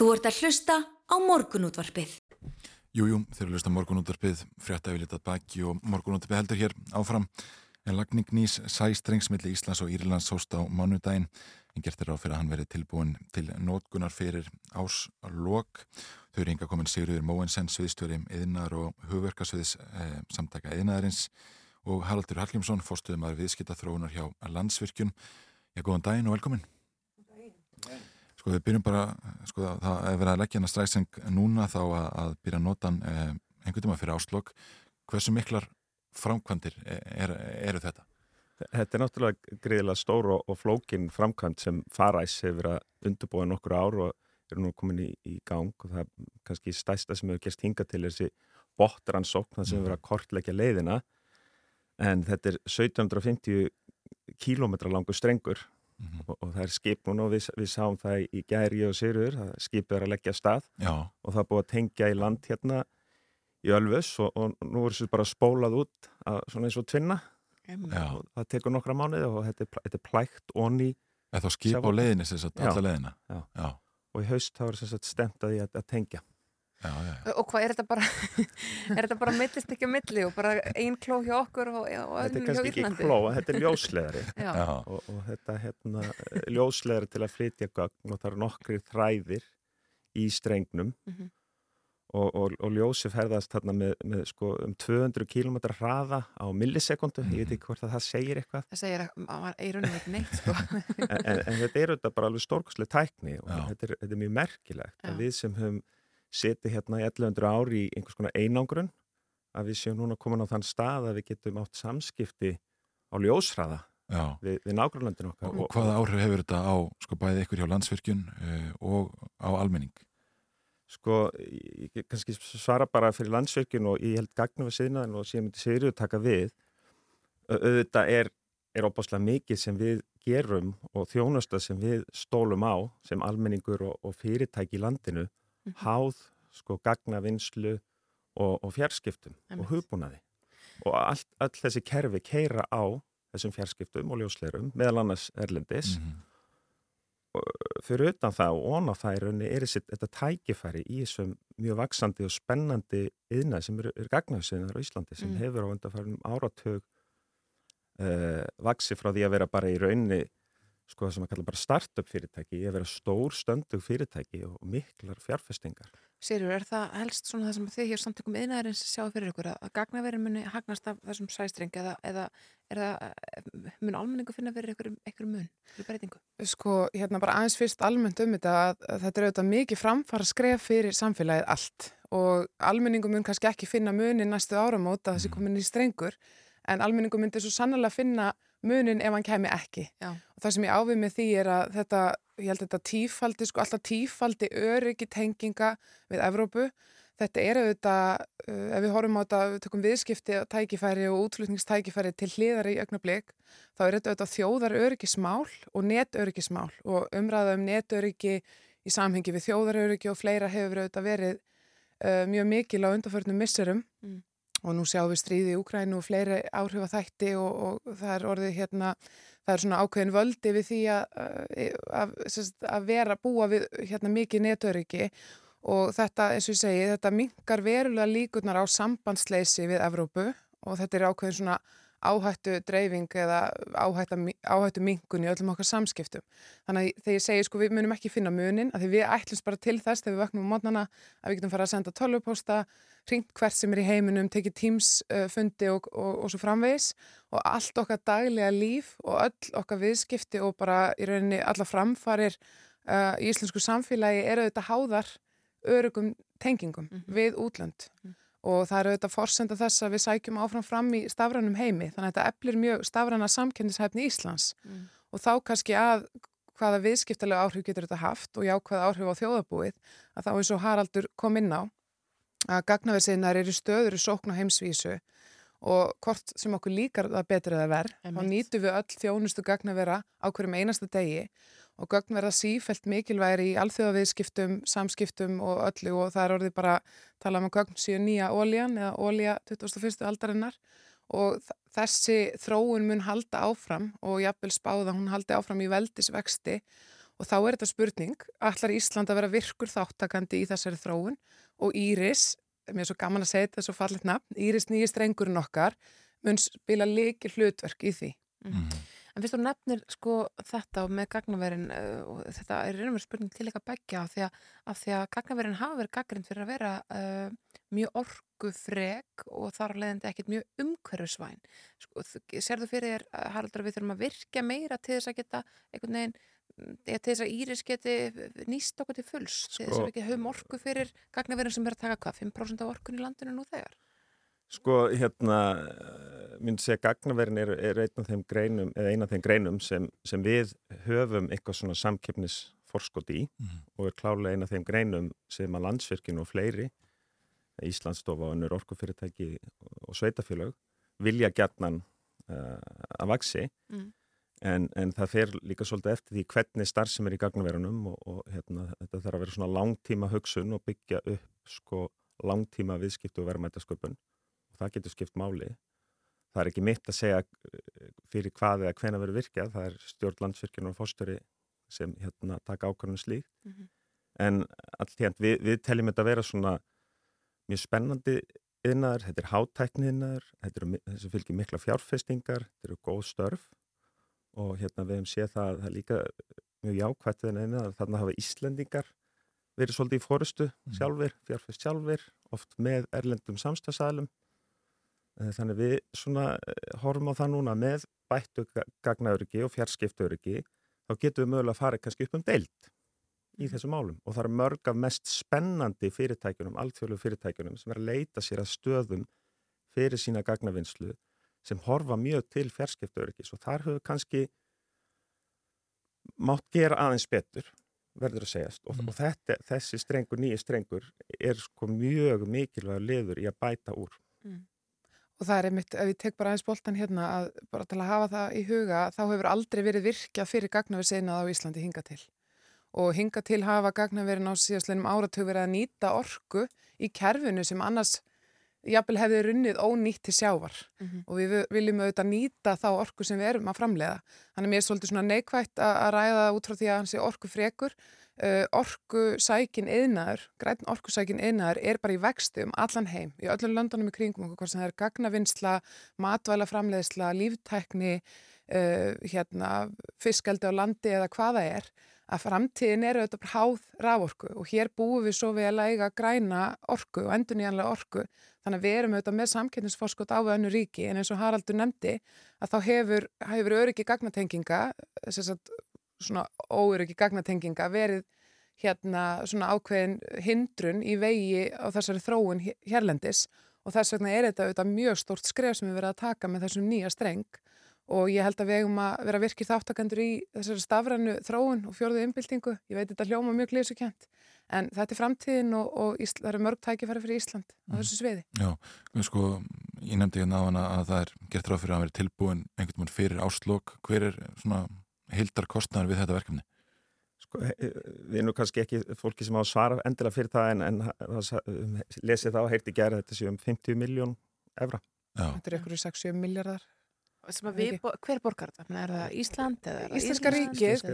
Þú ert að hlusta á morgunútvarpið. Jújú, þeir eru að hlusta morgunútvarpið, frétta við litað baki og morgunútvarpið heldur hér áfram. En lagning nýs sæstrengsmiðli Íslands og Írlands hóst á mánudaginn en gert er á fyrir að hann verið tilbúin til nótgunar fyrir áslokk. Þau eru yngar komin Sigurður Móensen, sviðstjóri yðnar og hugverkasviðs eh, samtaka yðnaðarins og Haraldur Hallgrímsson, fórstuðum að viðskita þróunar hjá landsvirkjun. Já, góðan daginn og velkomin. Sko við byrjum bara, sko það er verið að leggja hana strækseng núna þá að, að byrja að nota hann eh, einhvern tíma fyrir áslokk. Hversu miklar framkvæmdir er, eru þetta? Þetta er náttúrulega greiðilega stór og, og flókin framkvæmt sem faræs hefur verið að undurbúa nokkur ár og eru nú komin í, í gang og það er kannski stæsta sem hefur gerst hinga til þessi bottransókn það sem hefur verið að kortleggja leiðina en þetta er 1750 kílómetra langu strengur mm -hmm. og, og það er skip núna og við, við sáum það í gæri og sérur, skipið er að leggja stað Já. og það er búið að tengja í land hérna í Ölfus og, og nú er þessu bara spólað út að, svona eins og tvinna og það tekur nokkra mánuði og þetta er, þetta er plækt onni Eða þá skip á leiðinni alla leiðina já. Já. og í haust þá er þetta stemt að því að, að tengja já, og hvað er þetta bara er þetta bara millist ekki að milli og bara einn kló hjá okkur og, og þetta er kannski ekki kló, þetta er ljósleðari og, og þetta er hérna, ljósleðari til að flytja gögn og það eru nokkri þræðir í strengnum. Mm -hmm. Og, og, og ljósi ferðast þarna með, með sko, um 200 km hraða á millisekundu, ég veit ekki hvort að það segir eitthvað. Það segir að eirunum ekki neitt sko. en, en, en þetta er auðvitað bara alveg stórkoslega tækni og þetta er, þetta er mjög merkilegt Já. að við sem höfum setið hérna í 1100 ári í einhvers konar einangrun að við séum núna komin á þann stað að við getum átt samskipti á ljóshraða við, við nágrunlandin okkar. Og, og hvaða áhrif hefur þetta á sko, bæði ykkur hjá landsvirkjun uh, og á almenning? Sko, ég kannski svara bara fyrir landsverkjun og ég held gagnu við síðan og síðan myndi Sigurður taka við auðvitað er, er opáslega mikið sem við gerum og þjónusta sem við stólum á sem almenningur og, og fyrirtæki í landinu. Háð, sko, gagnavinslu og, og fjarskiptum Amen. og hugbúnaði og all, all þessi kerfi keira á þessum fjarskiptum og ljósleirum meðal annars Erlendis mm -hmm fyrir utan það og ón á rauninni er þessi, þetta tækifæri í þessum mjög vaksandi og spennandi yðna sem eru er gagnaðsynnar á Íslandi sem mm. hefur á undarfærum áratög uh, vaksi frá því að vera bara í rauninni sko það sem að kalla bara start-up fyrirtæki að vera stór stöndug fyrirtæki og miklar fjárfestingar Sérjur, er það helst svona það sem þið hér samtökum yðnaðarins sjáu fyrir ykkur að gagnaverin muni hagnast af þessum sæstring eða, eða er það, eh, mun almenningu finna fyrir ykkur, ykkur mun, ykkur breytingu? Sko, hérna bara aðeins fyrst almennt um þetta að, að þetta er auðvitað mikið framfara skref fyrir samfélagið allt og almenningu mun kannski ekki finna muni næstu áramót að þessi komin í strengur en almenningu myndi svo sannlega finna munin ef hann kemi ekki. Já. og það sem ég ávið með því er að þetta, ég held að þetta tífaldi, sko alltaf tífaldi öryggi tenginga við Evrópu, þetta er auðvitað, uh, ef við horfum á þetta, við tökum viðskipti tækifæri og útflutningstækifæri til hliðar í ögnablik, þá er þetta auðvitað þjóðar öryggismál og netöryggismál og umræða um netöryggi í samhengi við þjóðaröryggi og fleira hefur auðvitað verið uh, mjög mikil á undarförnum missurum mm og nú sjáum við stríði í Úkrænu og fleiri áhrif að þætti og, og það er orðið hérna, það er svona ákveðin völdi við því að, að, að vera búa við hérna mikið netöryggi. Og þetta, eins og ég segi, þetta mingar verulega líkurnar á sambandsleysi við Evrópu. Og þetta er ákveðin svona áhættu dreifing eða áhættu, áhættu mingun í öllum okkar samskiptum. Þannig að þegar ég segi sko við munum ekki finna munin, að því við ætlumst bara til þess þegar við vaknum á mótnana að við getum fara að senda tölvupósta, ringt hvert sem er í heiminum, tekið tímsfundi og, og, og svo framvegis og allt okkar daglega líf og öll okkar viðskipti og bara í rauninni alla framfarir uh, í íslensku samfélagi eru þetta háðar örugum tengingum mm -hmm. við útlönd mm -hmm. Og það eru þetta forsenda þess að við sækjum áfram fram í stafrænum heimi þannig að þetta eflir mjög stafræna samkendishæfni Íslands mm. og þá kannski að hvaða viðskiptalega áhrif getur þetta haft og já hvaða áhrif á þjóðabúið að þá eins og Haraldur kom inn á að gagnaversiðnar eru stöður í sókn og heimsvísu og hvort sem okkur líkar það betur eða verð, þá nýtu við öll þjónustu gagnavera á hverjum einasta degi og gagnverða sífælt mikilværi í alþjóðaviðskiptum, samskiptum og öllu og það er orðið bara talað um að gagn síðan nýja óljan eða ólja 21. aldarinnar og þessi þróun mun halda áfram og jafnvel spáða hún haldi áfram í veldisvexti og þá er þetta spurning, allar Ísland að vera virkur þáttakandi í þessari þróun og Íris, mér er svo gaman að segja þetta svo fallet nafn, Íris nýjist reyngurinn okkar mun spila leiki hlutverk í því. Mm. En fyrst þú nefnir sko þetta með gagnaverin uh, og þetta er einhverjum spurning til eitthvað begja af því að, af því að gagnaverin hafa verið gaggrind fyrir að vera uh, mjög orgufreg og þar leðandi ekkert mjög umhverfisvæn. Sko, þú fyrir þér, Haraldur, að við þurfum að virkja meira til þess að geta einhvern veginn til þess að Íris geti nýst okkur til fulls, sko, til þess að við ekki höfum orgu fyrir gagnaverin sem er að taka hvað, 5% af orgun í landinu nú þegar? Sko, hérna, myndi segja gagnaverin er, er einn af þeim greinum, af þeim greinum sem, sem við höfum eitthvað svona samkeppnisforskot í mm. og er klálega einn af þeim greinum sem að landsvirkinu og fleiri, Íslandsstofa og önnur orkufyrirtæki og sveitafélag vilja gætnan uh, að vaksi. Mm. En, en það fer líka svolítið eftir því hvernig starf sem er í gagnaverunum og, og hérna, þetta þarf að vera svona langtíma hugsun og byggja upp sko langtíma viðskiptu og verðmætasköpun það getur skipt máli. Það er ekki mitt að segja eh, fyrir hvað eða hvena verður virkjað, það er stjórn landsvirkjum og fórstöri sem hérna, taka ákvörðun slíkt. Mm -hmm. En allt hérna, við, við teljum þetta að vera svona mjög spennandi yðnaður, þetta er hátækni yðnaður, þetta er þessu fylgir mikla fjárfestingar, þetta eru góð störf og hérna við hefum séð það, það líka mjög jákvæmt við neina að þarna hafa Íslendingar verið svolítið í fórustu mm. sjálfur, fjárfæst sjálfur, oft með erlendum samstagsælum þannig við svona eh, horfum á það núna með bættu gagnauriki og fjarskiptauriki þá getum við mögulega að fara kannski upp um deilt í mm. þessum málum og það er mörg af mest spennandi fyrirtækjunum, alþjóðlu fyrirtækjunum sem er að leita sér að stöðum fyrir sína gagnavinnslu sem horfa mjög til fjarskiptaurikis og þar höfum kannski mátt gera aðeins betur verður að segjast og, mm. og þetta, þessi strengur, nýja strengur er sko mjög mikilvæg liður í að bæta úr mm. Og það er einmitt, ef ég tek bara aðeins bóltan hérna að bara til að hafa það í huga þá hefur aldrei verið virkjað fyrir gagnaverð senað á Íslandi hinga til og hinga til hafa gagnaverðin á síðastlega áratug verið að nýta orku í kerfinu sem annars jafnvel hefði runnið ónýtt til sjávar mm -hmm. og við viljum auðvitað nýta þá orku sem við erum að framleiða. Þannig að mér er svolítið svona neikvægt að ræða út frá því að hans er orku frekur. Uh, orku sækin eðnaður, græn orku sækin eðnaður er bara í vextu um allan heim, í öllum löndunum í kringum okkur, hvort sem það er gagnavinnsla, matvæla framleiðsla, líftækni, uh, hérna, fiskaldi á landi eða hvaða er að framtíðin eru auðvitað bara háð rávorku og hér búum við svo vel að eiga græna orku og endur nýjanlega orku þannig að við erum auðvitað með samkynningsforskot á önnu ríki en eins og Haraldur nefndi að þá hefur, hefur öryggi gagnatenginga svona óöryggi gagnatenginga verið hérna svona ákveðin hindrun í vegi á þessari þróun hérlendis og þess vegna er þetta auðvitað mjög stórt skref sem við verðum að taka með þessum nýja streng og ég held að við hefum að vera virkir þáttakandur í þessari stafrannu þróun og fjörðu umbyltingu. Ég veit þetta hljóma mjög glísukent en þetta er framtíðin og, og Ísl, það eru mörg tækifæri fyrir Ísland á þessu sviði. Já, sko, ég nefndi hérna á hana að það er gert ráð fyrir að vera tilbúin einhvern veginn fyrir áslokk. Hver er svona heildar kostnæður við þetta verkefni? Sko, við erum kannski ekki fólki sem á að svara endilega fyrir það en, en lesið þá heiti gera þetta séum 50 miljón evra. Já. Þetta er ykkur 60 miljardar Við, hver borgar þetta? Er það Ísland? Íslenska ríkið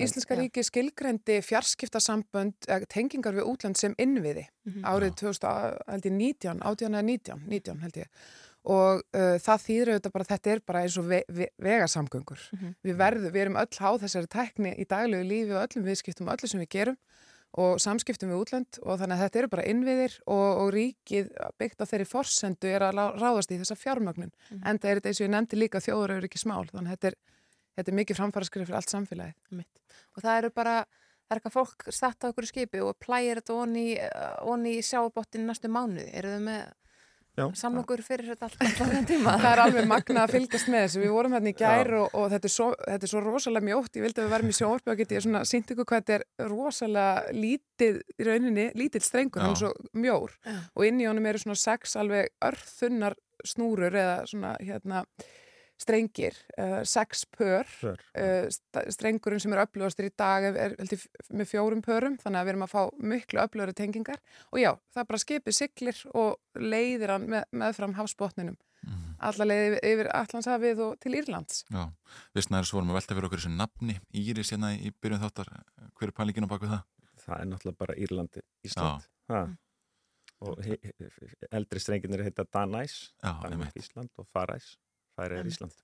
Íslenska ríkið skilgrendi fjarskiptasambönd tengingar við útland sem innviði mm -hmm. árið 2019 18 eða 19, 19 held ég og uh, það þýður auðvitað bara þetta er bara eins og ve ve vegasamgöngur mm -hmm. við verðum, við erum öll háð þessari tekni í daglegu lífi og öllum viðskiptum og öllu sem við gerum og samskiptum við útlönd og þannig að þetta eru bara innviðir og, og ríkið byggt á þeirri forsendu er að ráðast í þessa fjármögnun mm. en það er þetta eins og ég nefndi líka þjóður eru ekki smál þannig að þetta er, þetta er mikið framfæra fyrir allt samfélagið Mitt. og það eru bara, það er eitthvað fólk starta okkur í skipi og plægir þetta onni í, í sjábottin næstu mánuði eru þau með samlokur fyrir þetta alltaf tíma það er alveg magna að fylgjast með þessu. Við vorum hérna í gær og, og þetta, er svo, þetta er svo rosalega mjótt, ég vildi að við varum í sjónvarpi og geti ég svona sínt ykkur hvað þetta er rosalega lítið í rauninni lítill strengur, hann er svo mjór. Já. og inn í honum eru svona sex alveg örþunnar snúrur eða svona hérna strengir, uh, sex pör uh, strengurinn sem er upplöðastur í dag er, er, er með fjórum pörum þannig að við erum að fá miklu upplöðari tengingar. Og já, það er bara skipið siklir og leiðir hann með, með fram hafsbótninum mm. alla leiði yfir Allandshafið og til Írlands. Já, vissna er svo að velta fyrir okkur þessu nafni Íris hérna í byrjun þáttar. Hver er pælingin á baku það? Það er náttúrulega bara Írlandi, Ísland. Og eldri strengin er að heita Danæs Ísland og Faræs færi er Ísland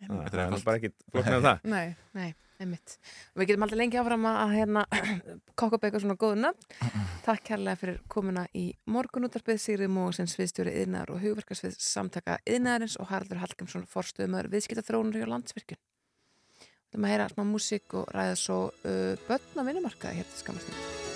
Þetta er Það er bara ekki floknað en það. Nei, Nei, einmitt. Og við getum alltaf lengi áfram að, hérna, kokka upp eitthvað svona góðu nafn. Takk kærlega fyrir komuna í morgunútarpið Sigrið Mósen, sviðstjóri yðnaðar og hugverkarsvið samtaka yðnaðarins og Haraldur Hallgrímsson, forstöðumöður viðskiptaþróunur hjá landsvirkjun. Þú maður að heyra smá músík og ræða svo uh, börn á vinnumarkaði hér til skamastund.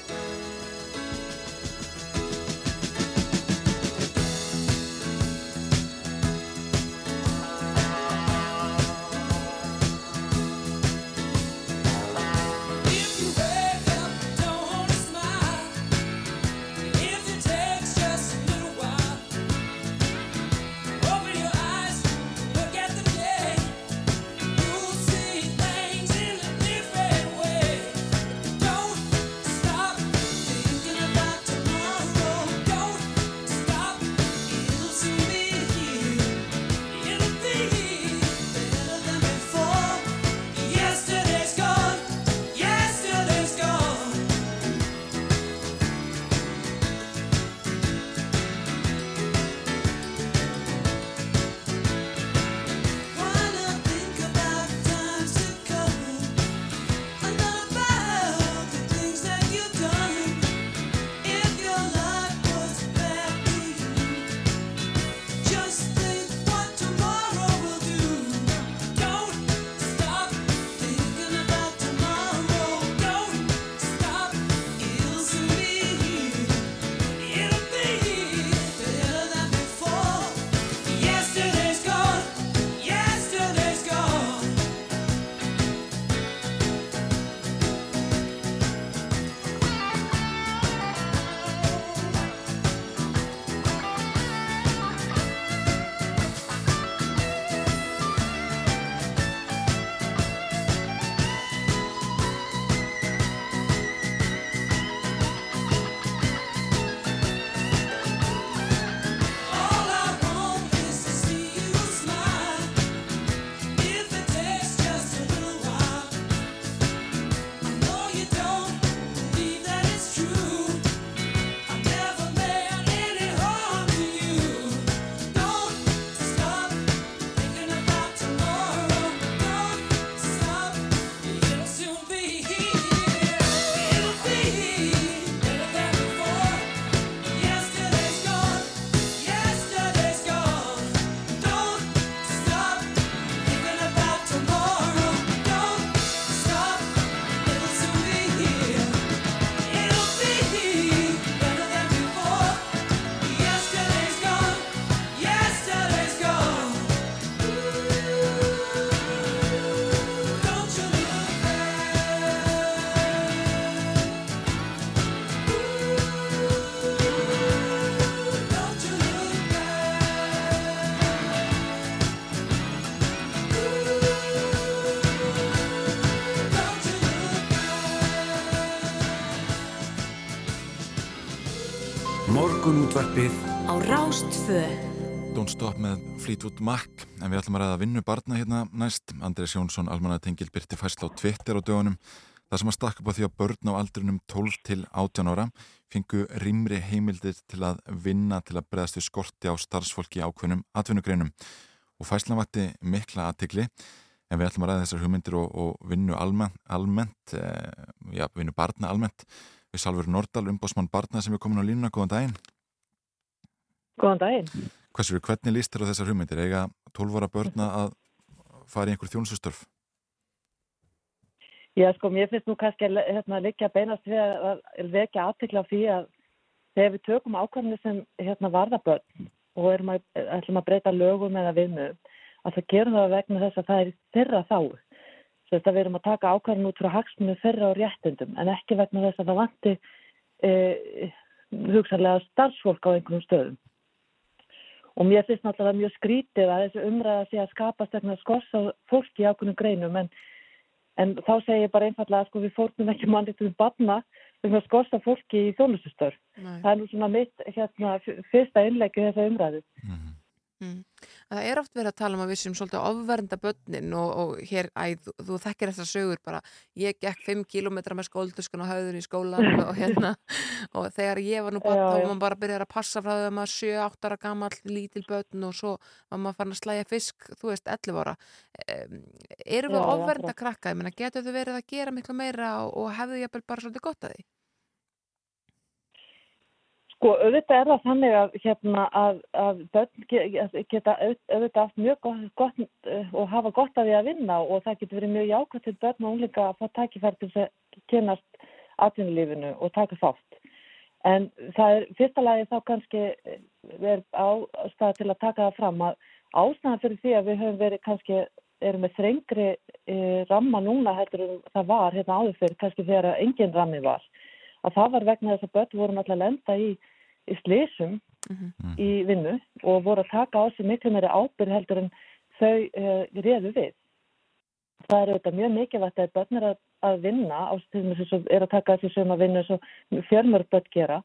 Morgunútvarpið á Rástfö. Don't Stop með Fleetwood Mac. En við ætlum að ræða vinnu barna hérna næst. Andrés Jónsson, almanatengil, byrti fæsla á Twitter á dögunum. Það sem að stakka á því að börn á aldrinum 12 til 18 ára fengu rýmri heimildir til að vinna til að breðast við skorti á starfsfólki ákveðnum atvinnugreinum. Og fæslan vatti mikla aðtikli en við ætlum að ræða þessar hugmyndir og, og vinnu almennt, almennt eh, já, vinnu barna almennt. Við Salfur Nordal, umbósmann barna sem er komin á línuna, góðan daginn Góðan daginn. Hversu, hvernig líst þér á þessar hugmyndir? Eiga 12 ára börna að fara í einhver þjónusustörf? Já, sko, mér finnst nú kannski að hérna, liggja beinast við að, vekja aðtikla á því að þegar við tökum ákvæmni sem hérna, varða börn og erum að, ætlum að breyta lögum eða viðmöðum, að það gerum það vegna þess að það er þeirra þá. Þess að við erum að taka ákvæmni út frá hagsmunum þeirra og réttindum, en ekki vegna þess að það vanti e, hugsanlega starfsfólk á einhverjum stöðum. Og mér finnst náttúrulega mjög skrítið að þessu umræða sé að skapast vegna skors á fólki í ákveðnum greinum, en En þá segir ég bara einfallega að sko, við fórnum ekki mannið til barna um að skorsta fólki í þjónustustörf. Það er nú svona mitt hérna, fyrsta innleggi þessa umræðu. Mm. að það er oft verið að tala um að við sem svolítið ofvernda börnin og, og hér, æ, þú, þú þekkir þessar sögur bara, ég gekk 5 kilometra með skólduskan á höfðun í skólan og hérna, og þegar ég var nú bara, þá var maður bara að byrja að passa frá þau að maður 7-8 ára gamall lítil börn og svo var maður farin að slæja fisk, þú veist, 11 ára. Um, erum við ofvernda krakka, ég meina, getur þau verið að gera miklu meira og, og hefðu ég bara svolítið gott að því? Sko, auðvitað er það þannig að, hérna, að, að börn ge- geta au- auðvitað haft mjög gott, gott eh, og hafa gott af því að vinna og það getur verið mjög jákvæmt til börn og unglinga að fá tækifæri til þess að kynast atvinnulífinu og taka þátt. En það er fyrsta lagi þá kannski eh, er ástæða til að taka það fram að ástæðan fyrir því að við höfum verið kannski erum með þrengri e, ramma núna heldur en það var hérna áður fyrir kannski þegar engin rammi var að það var vegna þess að börn voru náttúrulega lenda í, í slísum í vinnu og voru að taka á sig miklu meiri ábyrð heldur en þau uh, réðu við. Það er auðvitað mjög mikilvægt að börn er að, að vinna á stundum sem er að taka þessi sögum að vinna eins og fjörmörg börn gera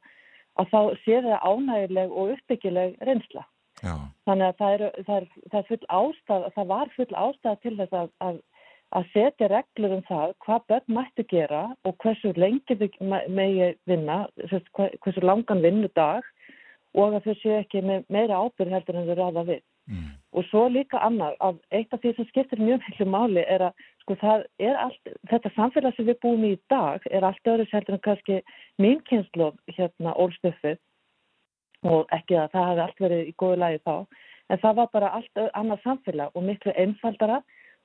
að þá sé það ánægileg og uppbyggileg reynsla. Já. Þannig að það er, það er, það er full ástæð, það var full ástæð til þess að, að, að setja reglur um það hvað börn mættu gera og hversu lengi þau me- megi vinna, hversu langan vinnudag og að þau séu ekki með meira ábyrð heldur en þau ráða við. Og svo líka annar, að eitt af því sem skiptir mjög miklu máli er að sko er allt, þetta samfélag sem við búum í í dag er allt öðru heldur en kannski mín kynslof hérna ólstöfið og ekki að það hefði allt verið í góðu lagi þá, en það var bara allt annað samfélag og miklu einfaldara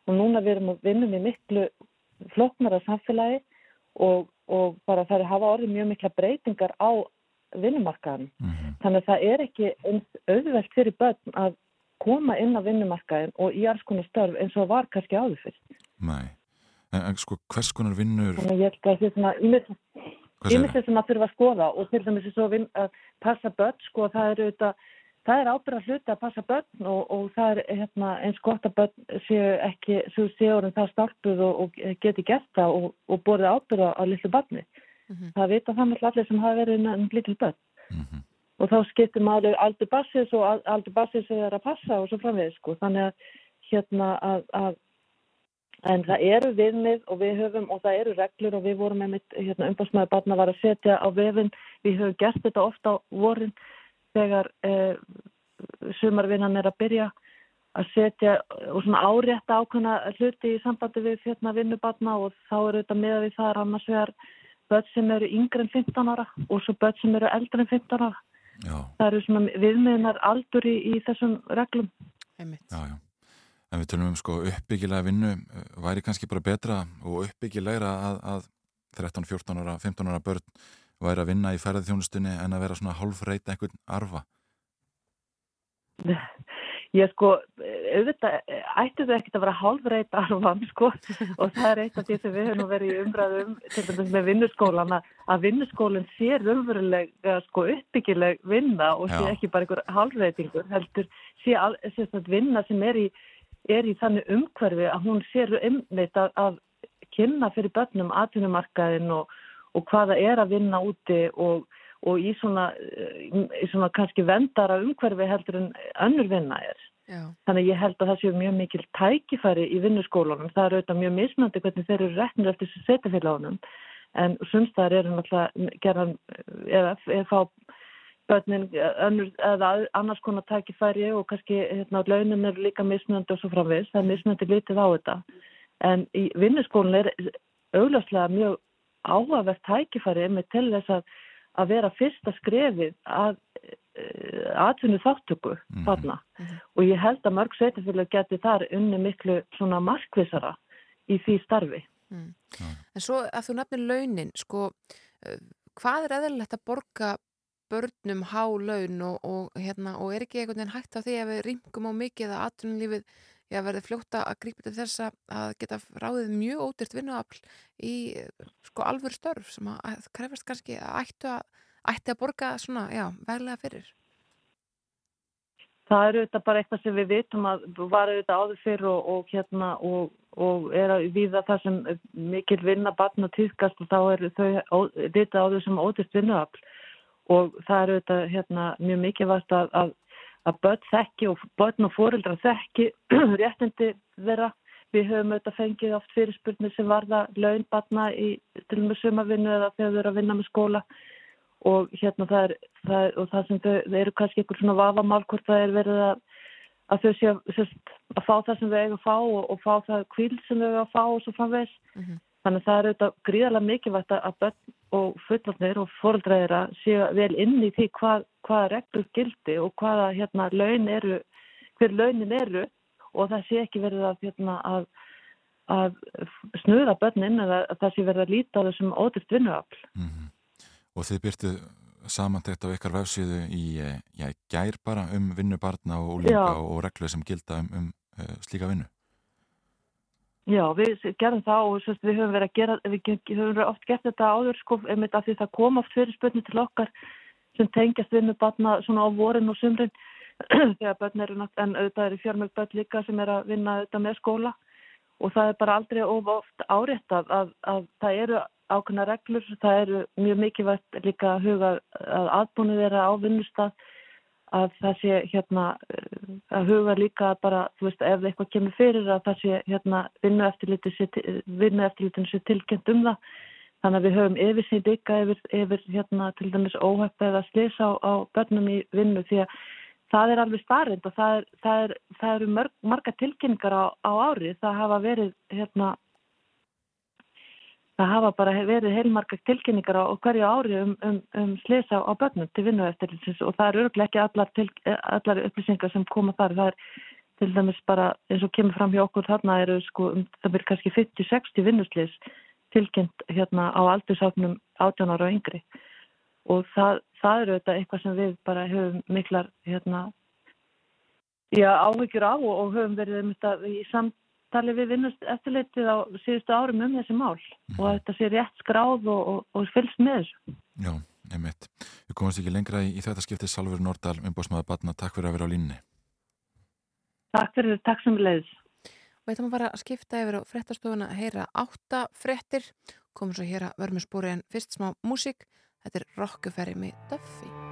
og núna við erum að vinnum í miklu flóknara samfélagi og, og bara það er að hafa orðið mjög mikla breytingar á vinnumarkaðan. Þannig að það er ekki auðvelt fyrir börn að koma inn á vinnumarkaðin og í alls konar störf eins og var kannski áður fyrst. Nei. En, sko, hvers konar vinnur, Þannig að ég held að það er svona ímyndið sem að þurfa að skoða og til dæmis vin, að passa börn, sko, það er auðvitað, það er ábyrða hluti að passa börn og, og það er hérna, eins gott að börn séu ekki, séu séu orðin það startuð og, og geti gert það og, og borðið ábyrða á litlu barni. Það vita það með allir sem hafa verið innan litlu börn. Og þá skiptir máli aldur bassis og al- aldur bassis er að passa og svo framvegis, sko. Þannig að hérna að, að En það eru viðmið og við höfum og það eru reglur og við vorum með mitt hérna, umbásmaður barna var að setja á vefin. Við höfum gert þetta ofta á vorin þegar eh, sumarvinnan er að byrja að setja og svona árétta ákveðna hluti í sambandi við hérna, vinnubarna og þá eru þetta með við það annars vegar börn sem eru yngre en 15 ára og svo börn sem eru eldri en 15 ára. Já. Það eru svona viðmiðnar aldur í, í þessum reglum. Já, já. En við tölum um sko uppbyggilega vinnu eh, væri kannski bara betra og uppbyggilegra að, að 13, 14 ára, 15 ára börn væri að vinna í ferðarþjónustunni en að vera svona hálfreita einhvern arfa. Ég sko, auðvitað ættu þau ekkert að vera hálfreit arfan sko og það er eitt af því sem við höfum verið í umræðum til dæmis með vinnuskólan að, að vinnuskólinn sé raunverulega sko uppbyggileg vinna og sé Já. ekki bara einhver hálfreitingur heldur sé al, sé svona vinna sem er í, er í þannig umhverfi að hún sé umveit að, að kynna fyrir börnum atvinnumarkaðin og, og hvaða er að vinna úti og og í svona, eh, í svona kannski vendara umhverfi heldur en önnur vinna er. Já. Þannig ég held að það séu mjög mikil tækifæri í vinnuskólunum. Það er auðvitað mjög mismöndi hvernig þeir eru reknir eftir þessu setjafélagunum. En sumstaðar eru náttúrulega gerðan eða, eða fá börnin önnur, eða annars konar tækifæri og kannski hérna, launin eru líka mismöndi og svo framvegis. Það er mismöndi litið á þetta. En í vinnuskólun er augljóslega mjög áhugavert tækifæri með til þess að að vera fyrsta skrefið að atvinnu þáttöku þarna og ég held að mörg sveitafélag geti þar unni miklu svona markvisara í því starfi. Mm. En svo að þú nefnir launin, sko, eh, hvað er eðlilegt að borga börnum há laun og, og, hérna, og er ekki einhvern veginn hægt á því að við ringum á mikið að atvinnulífið já, verði fljóta að grípa til þess að- geta ráðið mjög ódýrt vinnuafl í sko alvöru störf sem að, krefast kannski að ættu að, ætti að borga svona, já, veglega fyrir. Það eru þetta bara eitthvað sem við vitum að var auðvitað áður fyrir og, og hérna og, og er að viða það sem mikil vinna barn og týðkast og þá eru þau vitað áður sem ódýrt vinnuafl og það eru auðvitað hérna mjög mikilvægt að, að, að börn þekki og börn og fóreldrar þekki réttindi þeirra. Við höfum auðvitað fengið oft fyrirspurnir sem varða launbarna í til og með sumavinnu eða þegar þau eru að vinna með skóla og hérna það er, það er og það sem þau, þau eru kannski einhver svona vafamál hvort það er verið að, að þau séu að fá það sem þau eiga að fá og, og fá það kvíl sem þau eiga að fá og svo framvegs. Þannig að það er auðvitað gríðarlega mikilvægt að börn og fullorðnir og fóreldræðira séu vel inn í því hvað, hvaða reglur gildi og hvaða hérna laun eru, hver launin eru og það sé ekki verið að, hérna, að, að snuða börnin eða að það sé verið að líta á þessum ódýrt vinnuafl. og þið byrtu samantækt á ykkar vefsíðu í, eh, já, gær bara um vinnu barna og úlinga og reglur sem gilda um, um uh, slíka vinnu. Já, við gerum það og sérst, við höfum verið að gera, við höfum oft gert þetta áður sko, einmitt af því það kom oft fyrir spurning til okkar sem tengjast við með barna svona á vorin og sumrin þegar börn eru nátt, en auðvitað eru fjármjög börn líka sem er að vinna auðvitað með skóla. Og það er bara aldrei of oft áréttað að, að það eru ákveðna reglur, það eru mjög mikilvægt líka að huga að aðbúinu þeirra á vinnustað að það sé hérna eh, að huga líka bara, þú veist, ef eitthvað kemur fyrir að það sé hérna vinnu eftirlítinu sé tilkynnt um það. Þannig að við höfum yfirsýn líka yfir, yfir hérna til dæmis óhæpp eða slis á, á börnum í vinnu því að það er alveg starind og það, er, það, er, það eru marga tilkynningar á, á ári það hafa verið hérna það hafa bara verið heilmarga tilkynningar á hverju ári um, um, um slisa á börnum til vinnu eftir og það eru örglega ekki allar, til, allar upplýsingar sem koma þar. Það er til dæmis bara eins og kemur fram hjá okkur þarna eru sko um, það verður kannski 50-60 vinnuslis tilkynnt hérna á aldursáknum 18 ára og yngri. Og það, það eru þetta eitthvað sem við bara höfum miklar hérna já, áhyggjur á og, og höfum verið einmitt að í samtali við vinnust eftirleitið á síðustu árum um þessi mál og að þetta sé rétt skráð og, og, og fylgst með þessu. Já, einmitt. Við komumst ekki lengra í, í þetta skiptið Salfur Nordal, umbóðsmaður barna. Takk fyrir að vera á línni. Takk fyrir, takk sem við leiðis. Og þetta maður bara að skipta yfir á fréttastofuna að heyra átta fréttir. Komum svo hér að með spóri en fyrst smá músík. Þetta er Rokkuferri með Duffy.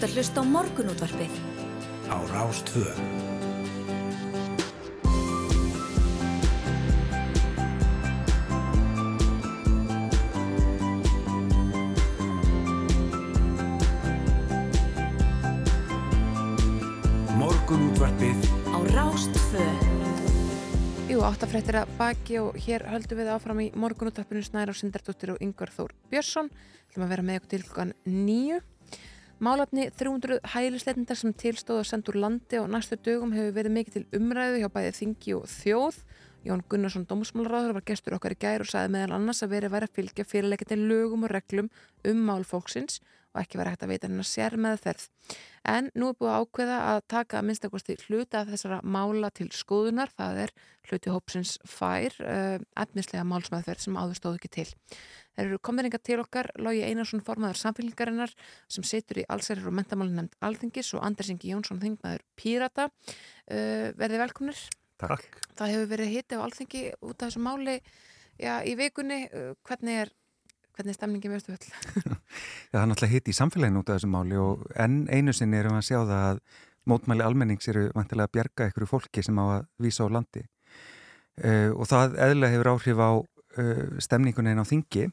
Ert að hlusta á morgunútvarpið á Rás 2. Morgunútvarpið á Rás 2. Jú, áttafrættir að baki og hér höldum við áfram í morgunúttarpinu Snæra og Sindardóttir og Yngvar Þór Björnsson. Þú ætlum að vera með okkur til klukkan nýju. Málefni 300 hælisleitindar sem tilstóð að senda úr landi og næstu dögum hefur verið mikið til umræðu hjá bæði þingi og þjóð. Jón Gunnarsson, dómsmálaráður, var gestur okkar í gær og sagði meðal annars að verið væri að fylgja fyrirleikandi lögum og reglum um mál fólksins og ekki verið hægt að veita hennar sér meðferð. En nú er búið að ákveða að taka að minnstakosti hluta af þessara mála til skoðunar, það er hluti hópsins fær, uh, etnislega málsmeðferð sem áður stóð ekki til. Þeir eru komðringa til okkar, Lógi Einarsson formaður samfélgingarinnar sem situr í allsærir og mentamálin nefnd Alþingis og Anders Ingi Jónsson þingmaður Pírata. Uh, verðið velkomnir. Takk. Það hefur verið hitti á Alþingi út af þessu máli já, í vikunni. Uh, hvernig er, hvernig er stemningi með öll? Já, það er náttúrulega hitt í samfélaginu út af þessu máli og enn einu sinni erum við að sjá það að mótmæli almennings eru vantilega að bjarga ykkur fólki sem á að vísa á landi uh, og það eðlega hefur áhrif á uh, stemningunni en á þingi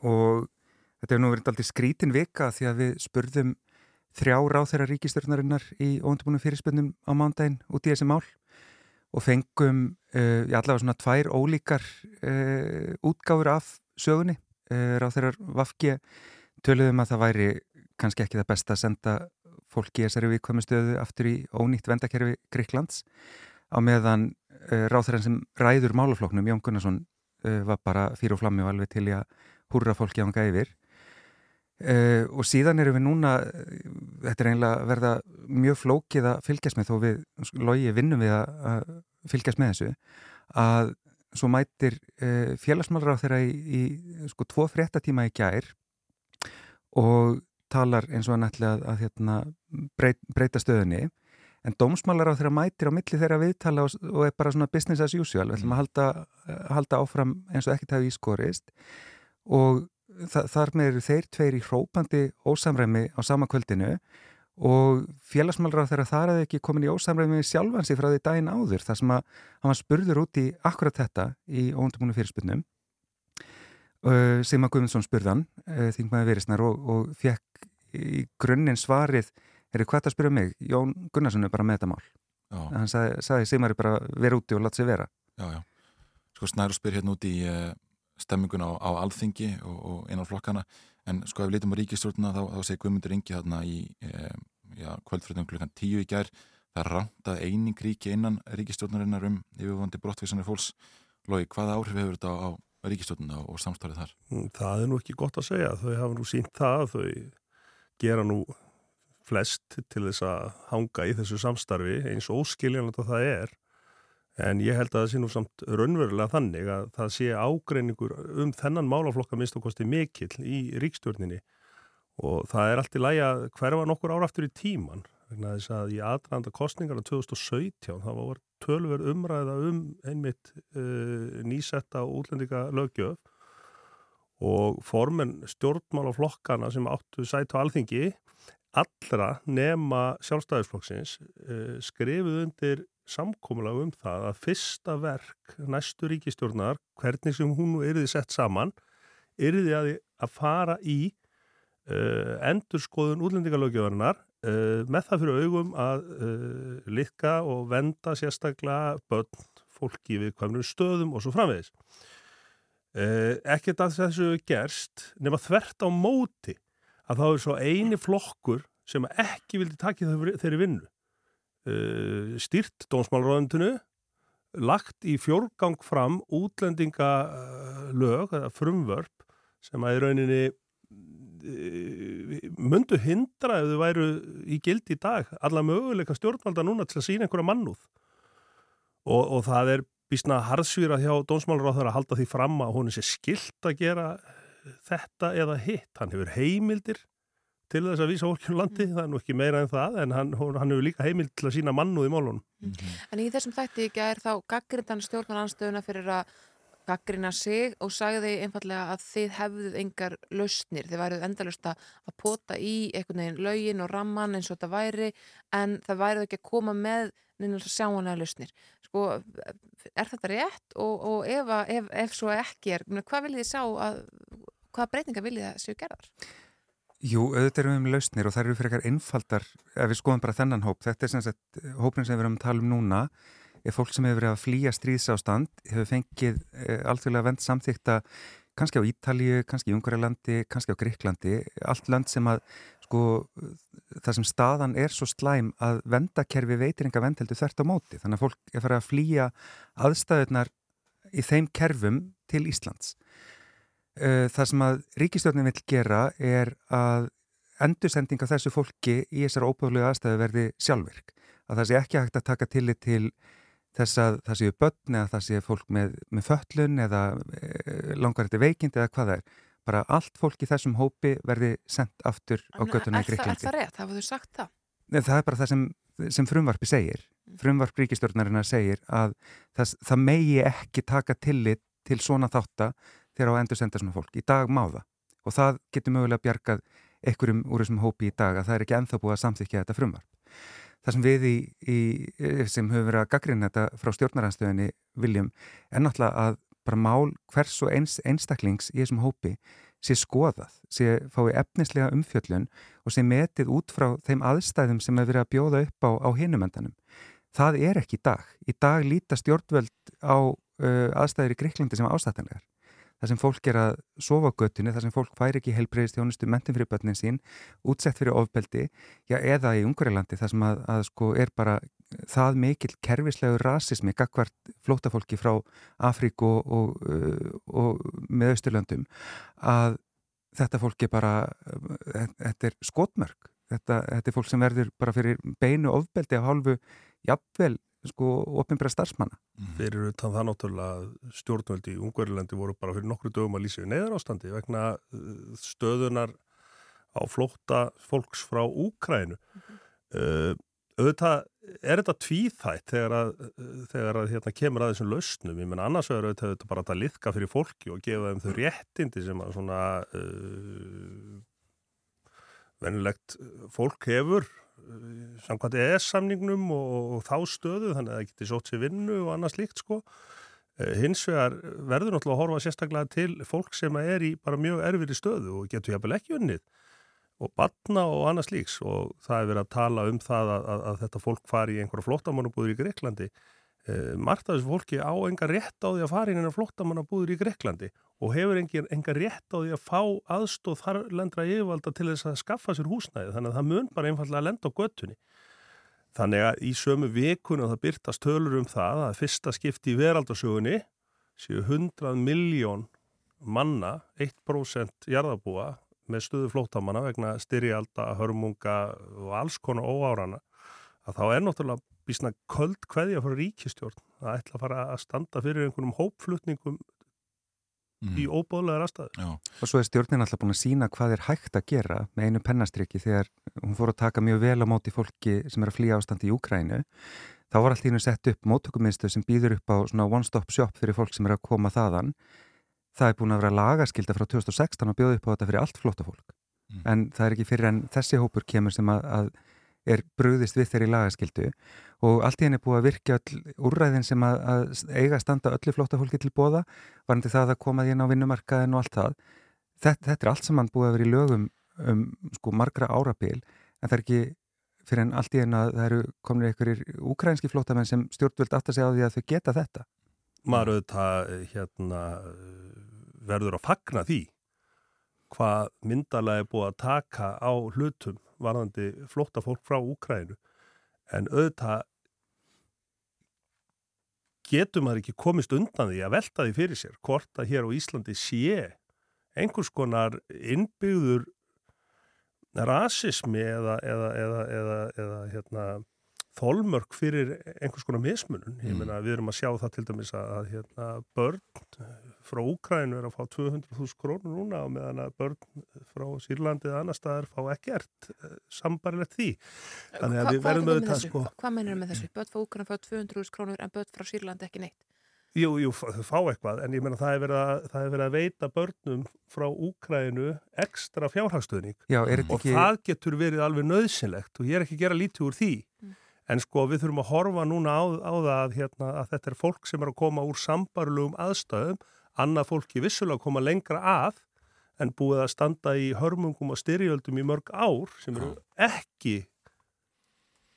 og þetta hefur nú verið aldrei skrítin vika því að við spurðum þrjá ráþæra ríkistörnarinnar í óundabunum fyrirspöndum á mándaginn út í þessi mál og fengum uh, allavega svona tvær ólíkar útgáfur af sögunni uh, ráþærar Vafki töluðum að það væri kannski ekki það best að senda fólki í þessari viðkvæmu stöðu aftur í ónýtt vendakerfi Greiklands á meðan uh, ráþæran sem ræður málafloknum, Jón Gunnarsson uh, var bara fyrir og flammi og alveg til að húrra fólki ánga yfir. Uh, og síðan erum við núna þetta er eiginlega verða mjög flókið að fylgjast með þó við logi vinnum við að fylgjast með þessu að svo mætir uh, félagsmálra á þeirra í, í sko tvo fréttatíma í gær og talar eins og hann ætla að, að hérna, breyt, breyta stöðunni. En dómsmálar á þeirra mætir á milli þeirra viðtala og, og er bara svona business as usual. Við ætlum að halda, halda áfram eins og ekkert hafi ískorist og þa þar með eru þeir tveir í hrópandi ósamræmi á sama kvöldinu og félagsmálra þegar þar hefði ekki komin í ósamræmi sjálfansi frá því daginn áður þar sem að hann spurður út í akkurat þetta í óundumúnu fyrirspunnum uh, sem að Guðmundsson spurðan uh, þingmaði verisnar og, og fekk í grunninn svarið er þið hvað það spyrja mig? Jón Gunnarsson er bara með þetta mál Já. hann sagði, sagði Sigmari bara vera úti og láta sig vera Já, já. Sko Snæru spyr hérna út í uh, stemmingun á, á alþingi og, og einan flokkana en sko ef við litum á ríkistjórnuna þá, þá segir Guðmundur Ingi þarna í uh, já, kvöldfröndum klukkan tíu í gær það er ránt að eining ríki innan ríkistjórnarinnar um yfirvandi brottvísanir fólks Lógi, hvaða áhrif hefur þetta á, ríkistjórnuna og samstarið þar? Mm, Það er nú ekki gott að segja. Þau hafa nú sínt það að þau gera nú flest til þess að hanga í þessu samstarfi eins og óskiljanlega það er. En ég held að það sé nú samt raunverulega þannig að það sé ágreiningur um þennan málaflokka minnst og kosti mikill í ríkstjórninni og það er allt í lægi að hverfa nokkur ára aftur í tíman vegna þess að í aðranda kostningarna 2017 þá var tölver umræða um einmitt uh, nýsetta útlendinga lögjöf og formen stjórnmálaflokkana sem áttu sætt á alþingi allra nema sjálfstæðisflokksins uh, skrifuð undir samkómulag um það að fyrsta verk næstu ríkistjórnar, hvernig sem hún erði sett saman, erði að, að fara í uh, endurskoðun útlendingalögjöfarnar uh, með það fyrir augum að uh, likka og venda sérstaklega börn, fólki við hverjum stöðum og svo framvegis. Ekkert að þessu gerst nema þvert á móti að þá er svo eini flokkur sem ekki vildi takja þeirri vinnu styrt dómsmálráðundinu lagt í fjórgang fram útlendingalög eða frumvörp sem að í rauninni myndu hindra ef þau væru í gild í dag alla möguleika stjórnvalda núna til að sína einhverja mannúð og, og það er bísna harðsvíra hjá dómsmálráður að halda því fram að hún er sér skilt að gera þetta eða hitt. Hann hefur heimildir til þess að vísa fólkjum landi, það er nú ekki meira en það, en hann, hann hefur líka heimild til að sína mannúð í málunum. En í þessum þætti í gær þá gaggrindan stjórnarnanstöðuna fyrir að gaggrina sig og sagði einfallega að þið hefðuð engar lausnir, þið væruð endalust að pota í einhvern veginn lögin og ramman eins og þetta væri en það væruð ekki að koma með neina sjáanlega lausnir. Sko, er þetta rétt og, og ef, ef, ef svo ekki er, hvað viljið þið sjá að, hvaða breytingar viljið það séu gerðar? Jú, auðvitað erum við um lausnir og það eru fyrir eitthvað einfaldar ef við skoðum bara þennan hóp. Þetta er sem sagt hópin sem við erum að tala um núna er fólk sem hefur verið að flýja stríðsástand hefur fengið e, alþjóðlega vend samþykta kannski á Ítalíu, kannski í Ungarlandi, kannski á Greiklandi, allt lönd sem að sko það sem staðan er svo slæm að vendakerfi veitir enga vend heldur þvert á móti. Þannig að fólk er farið að flýja aðstæðunar í þeim kerfum til Íslands. Eh, Það sem að ríkistjórnin vill gera er að endursending af þessu fólki í þessar óbúðlegu aðstæðu verði sjálfvirk. Að það sé ekki hægt að taka tillit til þess að það séu börn eða það séu fólk með, með föllun eða e, langar þetta veikind eða hvað það er. Bara allt fólk í þessum hópi verði sendt aftur á göttuna í það, er Greiklandi. það rétt? Hafa þau sagt það? Nei, Það er bara það sem, sem frumvarpi segir. Frumvarp ríkistjórnarinnar segir að það, það megi ekki taka tillit til svona þátta þegar á endur senda svona fólk. Í dag má það. Og það getur mögulega bjargað einhverjum úr þessum hópi í dag að það er ekki enþá búið að samþykja þetta frumvarp. Það sem við í, í sem höfum verið að gaggrina þetta frá stjórnaranstöðinni viljum er náttúrulega að bara mál hvers og eins einstaklings í þessum hópi sé skoðað, sé fái efnislega umfjöllun og sé metið út frá þeim aðstæðum sem hefur verið að bjóða upp á, á hinumendanum. Það er ekki í dag. Í dag líta stjórnvöld á uh, aðstæður í Greiklandi sem ástættanlegar. Það sem fólk er að sofa á göttunni, það sem fólk fær ekki helbreyðist þjónustu mentin fyrir börnin sín, útsett fyrir ofbeldi, já eða í Ungarilandi það sem að, að sko er bara það mikill kerfislegu rasismi gagvart flótafólki frá Afríku og, og, uh, og með Östurlöndum að þetta fólk er bara, uh, þetta er skotmörk. Þetta, þetta er fólk sem verður bara fyrir beinu ofbeldi af hálfu jafnvel sko opinbæra starfsmanna. Fyrir utan það náttúrulega stjórnvöldi í Ungverilandi voru bara fyrir nokkru dögum að lýsa í neyðar ástandi vegna uh, stöðunar á flótta fólks frá Úkrænu. uh, auðvitað er þetta tvíþætt þegar að, þegar að hérna, kemur að þessum lausnum. Ég menn annars vegar auðvitað, auðvitað bara að liðka fyrir fólki og gefa þeim þau réttindi sem að svona uh, venilegt fólk hefur uh, samkvæmt ES-samningnum og, og þá stöðu þannig að það geti sótt sér vinnu og annað slíkt sko. Uh, Hins vegar verður náttúrulega að horfa sérstaklega til fólk sem er í bara mjög erfiri stöðu og getur jafnvel ekki unnið og batna og annað slíks og það er verið að tala um það að, að, að þetta fólk fari í einhverja flottamannabúður í Greiklandi. Eh, margt af þessu fólki á enga rétt á því að fara inn í flottamannabúður í Greiklandi og hefur enga, enga rétt á því að fá aðstóð þarlendra yfirvalda til þess að skaffa sér húsnæði þannig að það mun bara einfallega að lenda á göttunni. Þannig að í sömu vikun og það byrtast tölur um það að fyrsta skipti í veraldarsögunni séu 100 miljón manna, 1% jarðabúa með stöðu flóttamanna vegna styrjalda, hörmunga og alls konar óárana að þá er náttúrulega bísna köld kveðja frá ríkistjórn að ætla að fara að standa fyrir einhvernum hópflutningum í óbóðlegar aðstæður. Og svo er stjórnin alltaf búin að sína hvað er hægt að gera með einu pennastriki þegar hún fór að taka mjög vel á móti fólki sem er að flýja ástandi í Úkrænu. Þá var allt í hennu sett upp móttökumiðstöð sem býður upp á svona one-stop shop fyrir fólk sem er að koma þaðan. Það er búin að vera lagaskilda frá 2016 og bjóða upp á þetta fyrir allt flóta fólk. En það er ekki fyrir en þessi hópur kemur sem að, að er brúðist við þeirri lagaskildu og allt í henni er búið að virkja úrræðin sem að, að eiga að standa öllu flóta fólki til bóða, varandi það að koma því inn á vinnumarkaðin og allt það. Þetta, þetta er allt saman búið að vera í lögum um sko margra árabil en það er ekki fyrir en allt í henni að það eru komin einhverjir úkrænski flótamenn sem stjórnvöld aftar sig á því að þau geta þetta. Maður auðvitað hérna, verður að fagna því hvað myndalega er búið að taka á hlutum varðandi flótta fólk frá Úkrænu en auðvitað getur maður ekki komist undan því að velta því fyrir sér hvort að hér á Íslandi sé einhvers konar innbyggður rasismi eða, eða, eða, eða hérna, þolmörk fyrir einhvers konar mismunum. Ég meina við erum að sjá það til dæmis að hérna, börn frá Úkrænu er að fá 200.000 krónur núna og meðan að börn frá Sýrlandi eða annar staðar fá ekkert eh, sambarilegt því. Þannig að Hva- við verðum auðvitað þessu? sko Hvað mennir með þessu? Börn frá Úkran fá 200.000 krónur en börn frá Sýrlandi ekki neitt. Jú, jú, þau fá eitthvað, en ég meina það er verið að, það er verið að veita börnum frá Úkrænu ekstra fjárhagstöðning er og ekki- það getur verið alveg nöðsynlegt og ég er ekki að gera lítið úr því en sko við þurfum að horfa núna á, á það að, hérna, að þetta er fólk sem er að koma úr sambarlegum aðstæðum. Annað fólki vissulega að koma lengra að en búið að standa í hörmungum og styrjöldum í mörg ár sem eru ekki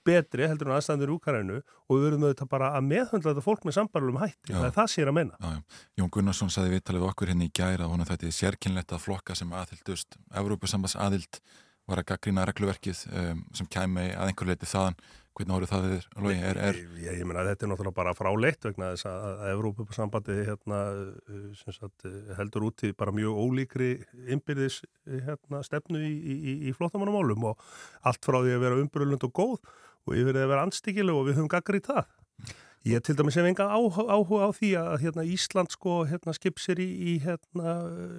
betri heldur en aðstæðanir í Úkrænu og við verðum auðvitað bara að meðhundla þetta fólk með sambarlegum hætti, Já. það er það er að menna Já, já. Jón Gunnarsson saði viðtalið við okkur henni í gæra að hún að þetta er sérkynlegt að flokka sem aðhildust Evrópusambands aðhild var að gaggrýna regluverkið um, sem kæmi að einhver leiti þaðan hvernig horfðu það við Lói? Er, er... Ég, ég meina þetta er náttúrulega bara fráleitt vegna þess að, að Evrópusambandi hérna, sem sagt, uh, heldur út í bara mjög ólíkri innbyrðis uh, hérna, stefnu í, í, í, í flottamannamálum og allt frá því að vera umbröðlund og góð og yfir því að vera anstíkileg og við höfum gaggrið það. Ég til dæmis hef enga áhuga, áhuga á því að hérna, Ísland sko hérna, skip sér í, í hérna,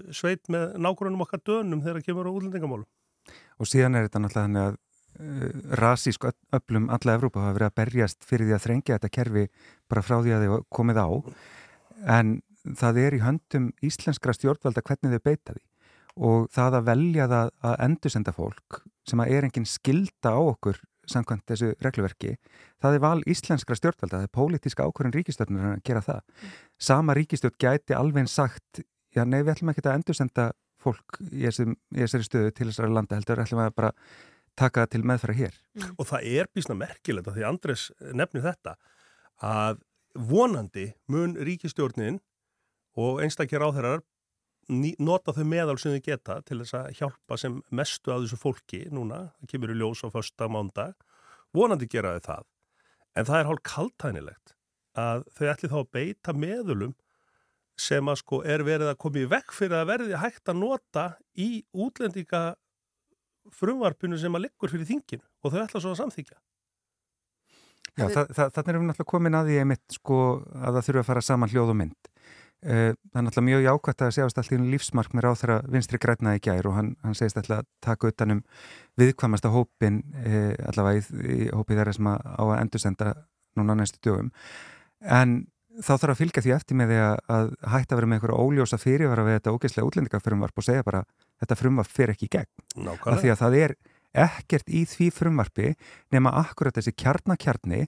sveit með nágrunum okkar dönum þegar það kemur á útlendingamálum. Og síðan er þetta náttúrulega þannig að uh, rasísk öll- öflum alla Evrópa hafa verið að berjast fyrir því að þrengja þetta kerfi bara frá því að þið komið á. En það er í höndum íslenskra stjórnvalda hvernig þau beita því. Og það að velja það að endursenda fólk sem að er engin skilda á okkur samkvæmt þessu regluverki það er val íslenskra stjórnvalda, það er pólitíska ákvörðin ríkistjórnir að gera það. Sama ríkistjórn gæti alveg sagt já nei við ætlum ekki að endursenda fólk í, þessari stöðu til þessari landa heldur ætlum að bara taka til meðfæra hér. Og það er bísna merkilegt að því Andres nefni þetta að vonandi mun ríkistjórnin og einstakir áþeirar nota þau meðal sem þau geta til þess að hjálpa sem mestu að þessu fólki núna, það kemur í ljós á första mándag, vonandi gera þau það. En það er hálf kaltænilegt að þau ætli þá að beita meðulum sem að sko er verið að koma í vekk fyrir að verði hægt að nota í útlendinga frumvarpinu sem að liggur fyrir þinginu og þau ætla svo að samþykja. Já, það, það, þannig erum við náttúrulega komin að því einmitt sko að það þurfa að fara saman hljóð og mynd. Eh, Það er náttúrulega mjög jákvæmt að sjáast allt í einu lífsmark með ráþara vinstri grænaði í gær og hann, hann segist alltaf að taka utanum viðkvamasta hópin eh, allavega í, í hópi þeirra sem að, á að endursenda núna næstu dögum. En þá þarf að fylgja því eftir með því að, að hætta að vera með einhverja óljósa fyrirvara við þetta ógeðslega útlendingafrumvarp og segja bara þetta frumvarp fer ekki í gegn. Nákvæmlega. Af því að það er ekkert í því frumvarpi nema akkurat þessi kjarnakjarni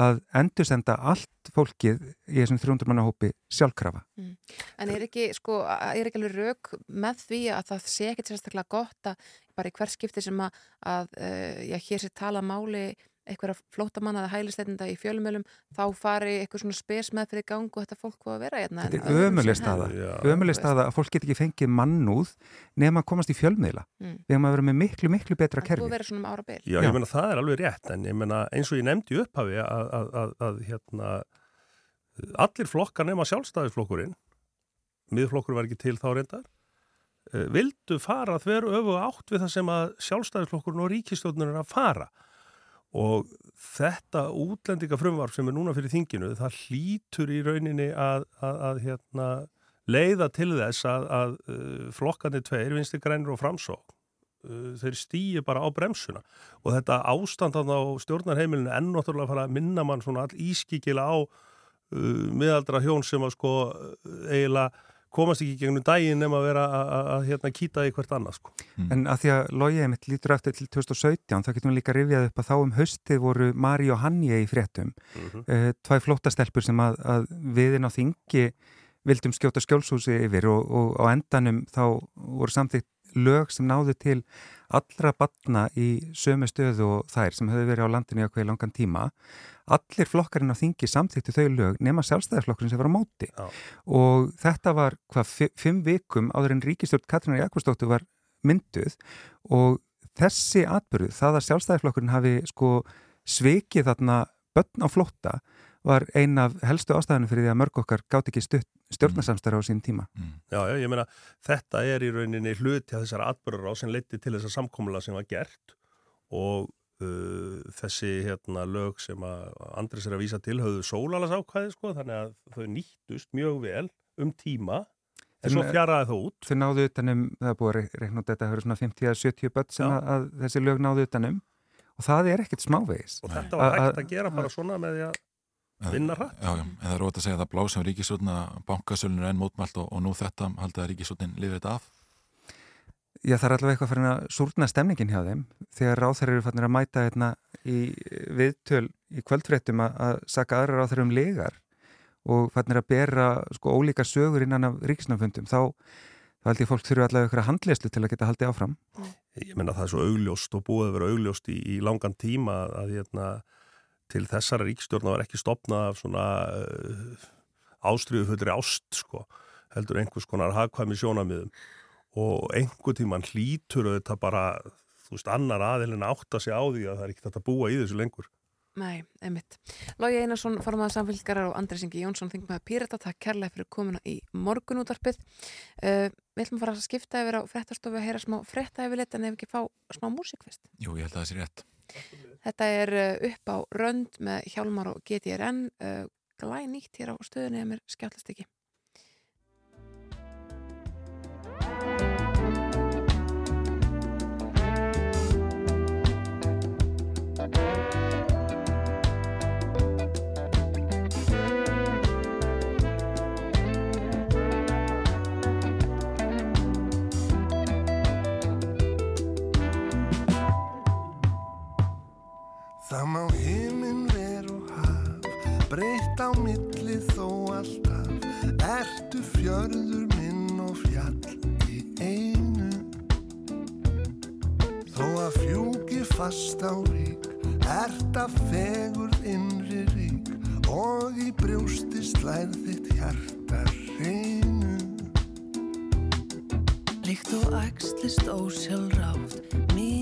að endursenda allt fólkið í þessum 300 manna hópi sjálfkrafa. Mm. En er ekki, sko, er ekki alveg rauk með því að það sé ekkert sérstaklega gott að bara í hver skipti sem að, að uh, já, hér sé tala máli einhverja flótamanna eða hælisleitenda í fjölumölum þá fari eitthvað svona spes með fyrir gang og þetta fólk hvað að vera hérna. Þetta er ömuleg staða. Ömuleg staða að fólk get ekki fengið mannúð nema að komast í fjölmiðla. Mm. Við hefum að vera með miklu, miklu betra Það kerfi. búið að vera svona um ára bil. Já, ég meina það er alveg rétt en ég meina eins og ég nefndi í upphafi að, að, að, að hérna allir flokkar nema sjálfstæðisflokkurinn miðflokkurinn var ekki til þá reyndar eh, vildu fara þveru öfu átt við það sem að sjálfstæðisflokkurinn og ríkistjórnur er að fara og þetta útlendinga frumvarf sem er núna fyrir þinginu það hlýtur í rauninni að, að, að hérna, leiða til þess að, að uh, flokkandi tveir, vinsti grænir og framsók uh, þeir stýi bara á bremsuna. Og þetta ástandan á stjórnarheimilinu enn náttúrulega fara að minna mann svona all ískikila á uh, miðaldra hjón sem að sko uh, eiginlega komast ekki gegnum daginn nema að vera að- að að, hérna kýta í hvert annað sko. En að því að logið mitt lítur eftir til 2017 þá getum við líka rifjað upp að þá um haustið voru Mari og Hannje í fréttum Mhm. uh, tvæ flóttastelpur sem að, að viðinn á þingi vildum skjóta skjólshúsi yfir og, og á endanum þá voru samþýtt lög sem náðu til allra batna í sömu stöðu og þær sem höfðu verið á landinu í okkur langan tíma allir flokkarinn á þingi samþýttu þau lög nema sjálfstæðarflokkurinn sem var á móti. Já. og þetta var hvað fi- fimm vikum áður en ríkistjórn Katrínar Jakobsdóttur var mynduð. Og þessi atbyrðu, það að sjálfstæðarflokkurinn hafi sko svikið þarna börn á flótta var ein af helstu ástæðinu fyrir því að mörg okkar gátt ekki stjórnarsamstæra á sín tíma. Já, já, ég meina, þetta er í rauninni hluti af þessara atbyrður á sem leiti til þessa samkomula sem var gert. Og þessi hérna lög sem að Andris er að vísa til höfðu sólalas ákvæði, sko, þannig að þau nýttust mjög vel um tíma en svo fjaraði þó út. Þau náðu utanum, það er búið að reikna út þetta, það eru svona 50-70 börn sem að, að þessi lög náðu utanum og það er ekkert smávegis. Og þetta var hægt að gera bara svona með því að vinna hratt. Já, já, en það er rót að segja að það blásum ríkisútna bankasölunir enn mótmælt og, og nú þetta haldið að ríkisútnin lifið þetta af Já, það er allavega eitthvað fyrir að súrna stemningin hjá þeim þegar ráþæri eru fannir að mæta hérna í viðtöl í kvöldfréttum að, að saka aðra ráþæri um legar og fannir að bera sko ólíka sögur innan af ríkisnafundum þá, þá held ég fólk þurfu allavega ykkur að handleyslu til að geta haldið áfram. Ég menna það er svo augljóst og búið að vera augljóst í, í langan tíma að hérna, til þessara ríkstjórna var ekki stopnað af svona uh, ástriðu fullri ást sko, heldur einhvers konar hagkvæmi sjónamiðum og einhver tíman hlýtur þetta bara, þú veist, annar aðilin átta sig á því að það er ekki þetta að búa í þessu lengur. Nei, einmitt. Lógi Einarsson, formaður samfélgarar og Andres Ingi Jónsson, þingum með Pírata, takk kærlega fyrir komuna í morgunútarpið. Uh, við ætlum að fara að skipta yfir á frettastofu að heyra smá fretta yfir lit en ef ekki fá smá músík fyrst. Jú, ég held að það sé rétt. Þetta er uh, upp á rönd með Hjálmar og GTRN, uh, glæn nýtt hér á stöðunni að mér skjáttlast ekki. Það má himinn ver og haf, breytt á milli þó alltaf, ertu fjörður minn og fjall í einu. Þó að fjúki fast á rík, ert að fegur innri rík og í brjósti slæð þitt hjarta reynu. Líkt og æxlist ósjálfrátt, mínir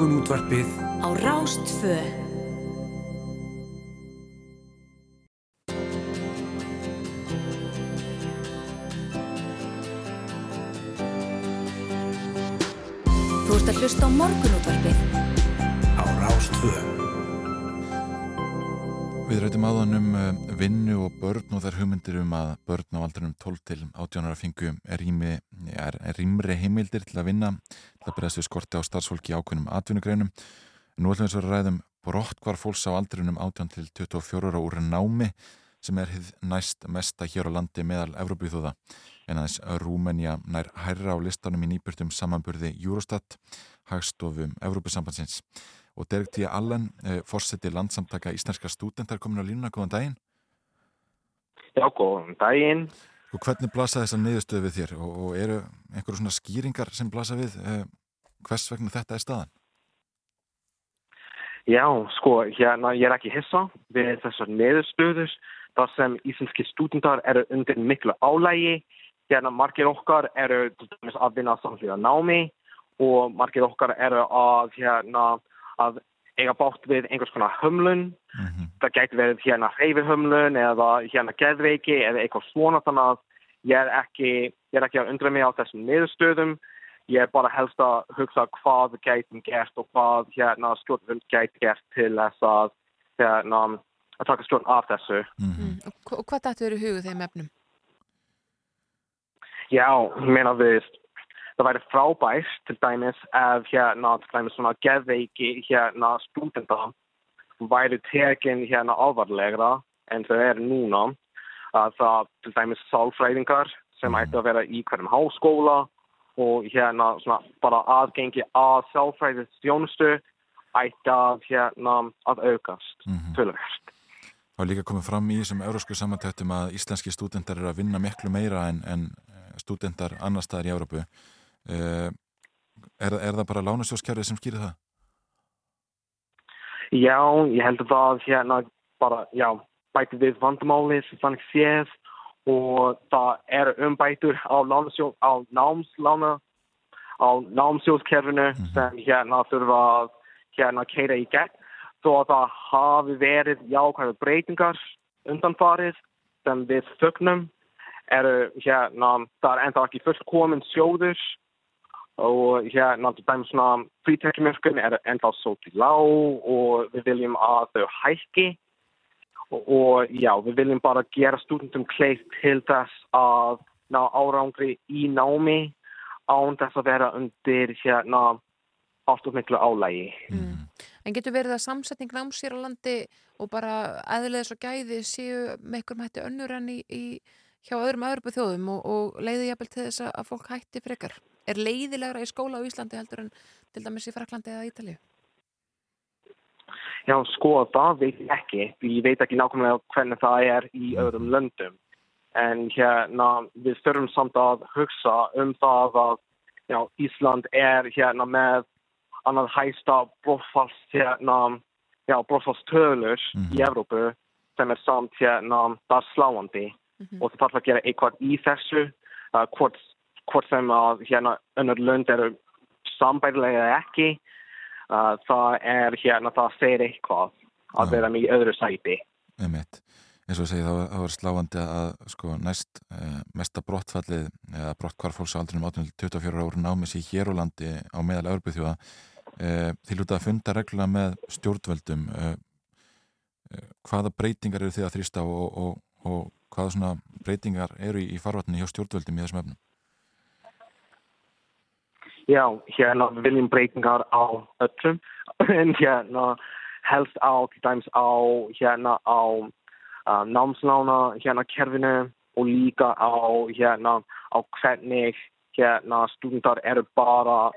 Morgun útvarpið á Rástfö. Þú ert að hlusta á morgun útvarpið á Rástfö. Við rættum áðan um uh, vinnu og börn og þær hugmyndir um að börn á aldrinum 12 til 18 ára fengu er, rými, er, er rýmri heimildir til að vinna til að bregðast við skorti á starfsfólki ákveðnum atvinnugreinum. Nú ætlum við svo að ræðum brottkvar fólks á aldrinum 18 til 24 ára úr námi sem er hið næst mesta hér á landi meðal Evrópíþúða en aðeins Rúmenja nær hærra á listanum í nýbjörnum samanburði Eurostat, hagstofum Evrópisambandsins. Og T. Allen, eh, fórseti landsamtaka íslenska stúdentar komin á línuna, góðan daginn. Já, góðan daginn. Og hvernig blasa þessar niðurstöðu við þér og, og eru einhverju svona skýringar sem blasa við eh, hvers vegna þetta er staðan? Já, sko, hérna, ég er ekki hissa við þessar neðurstöður þar sem íslenski stúdendar eru undir miklu álægi. Hérna, margir okkar eru að vinna samfélag námi og margir okkar eru að, hérna, að eiga bátt við einhvers konar hömlun. Það gæti verið hérna hreyfihömlun eða hérna geðveiki eða eitthvað svona þannig að ég er ekki, ég er ekki að undra mig á þessum neðurstöðum. Ég er bara helst að hugsa hvað við gætum gert og hvað hérna stjórnvöld gæti gert til þess að, hérna, að taka stjórn af þessu. Mm. Og, hva- og hvað dættu eru hugið þeim efnum? Já, ég meina við, það væri frábært til dæmis ef hérna til dæmis svona geðveiki hérna stúdenda væri tekin hérna alvarlegra en þau eru núna. Að það til dæmis sálfræðingar sem ætti að vera í hverjum háskóla og hérna svona bara aðgengi að sálfræðið stjónustu ætti að hérna að aukast tölvert. Það var líka komið fram í þessum eurósku samantættum að íslenski stúdendar eru að vinna miklu meira en, en stúdendar annar staðar í Európu. Uh, er, er það bara lánasjóskerfið sem skýrir það? Já, ég held að það hérna bara, já, bæti við vandamálið þannig séð og það er umbætur á, á námslána á námsjóðskerfinu sem hérna þurfa að hérna keira í gegn þó að það hafi verið jákvæða breytingar undanfarið sem við fögnum eru hérna, það er enda ekki fullkomin sjóður og hérna til dæmis svona frítekjumörkun er enda svo til lág og við viljum að þau hækki og, og já, við viljum bara gera stúdendum kleift til þess að ná árangri í námi án þess að vera undir hérna allt of miklu álægi. En getur verið að samsetning náms hér á landi og bara eðliðis og gæði séu með einhverjum hætti önnur enn í, í hjá öðrum öðrupu þjóðum og, og leiði jafnvel til þess að fólk hætti frekar? Er leiðilegra í skóla á Íslandi heldur en til dæmis í Fraklandi eða Ítalíu? Já, sko, það veit ég ekki. Ég veit ekki nákvæmlega hvernig það er í öðrum löndum. En hérna, við þurfum samt að hugsa um það að já, Ísland er hérna með annað hæsta brotfast, hérna, já, brotfasttölur í Evrópu sem er samt hérna, það er sláandi. Og það þarf að gera eitthvað í þessu, uh, hvort, hvort sem að hérna önnur lönd eru sambærilega eða ekki. Uh, það er hérna, það segir eitthvað að vera í öðru sæti. Einmitt. eins og segi þá, þá er sláandi að sko, næst eh, mesta brottfallið eða brottkvar fólks á aldrinum 18-24 ára námi sér hér á landi á meðal Európið eh, til út að funda reglulega með stjórnvöldum eh, eh, hvaða breytingar eru þið að þrýsta og, og, og hvaða svona breytingar eru í, í farvatni hjá stjórnvöldum í þessum efnum? Já, hérna við viljum breytingar á öllum en hérna helst á til dæmis á hérna á uh, námslána hérna kerfinu og líka á hérna á hvernig hérna stúdendar eru bara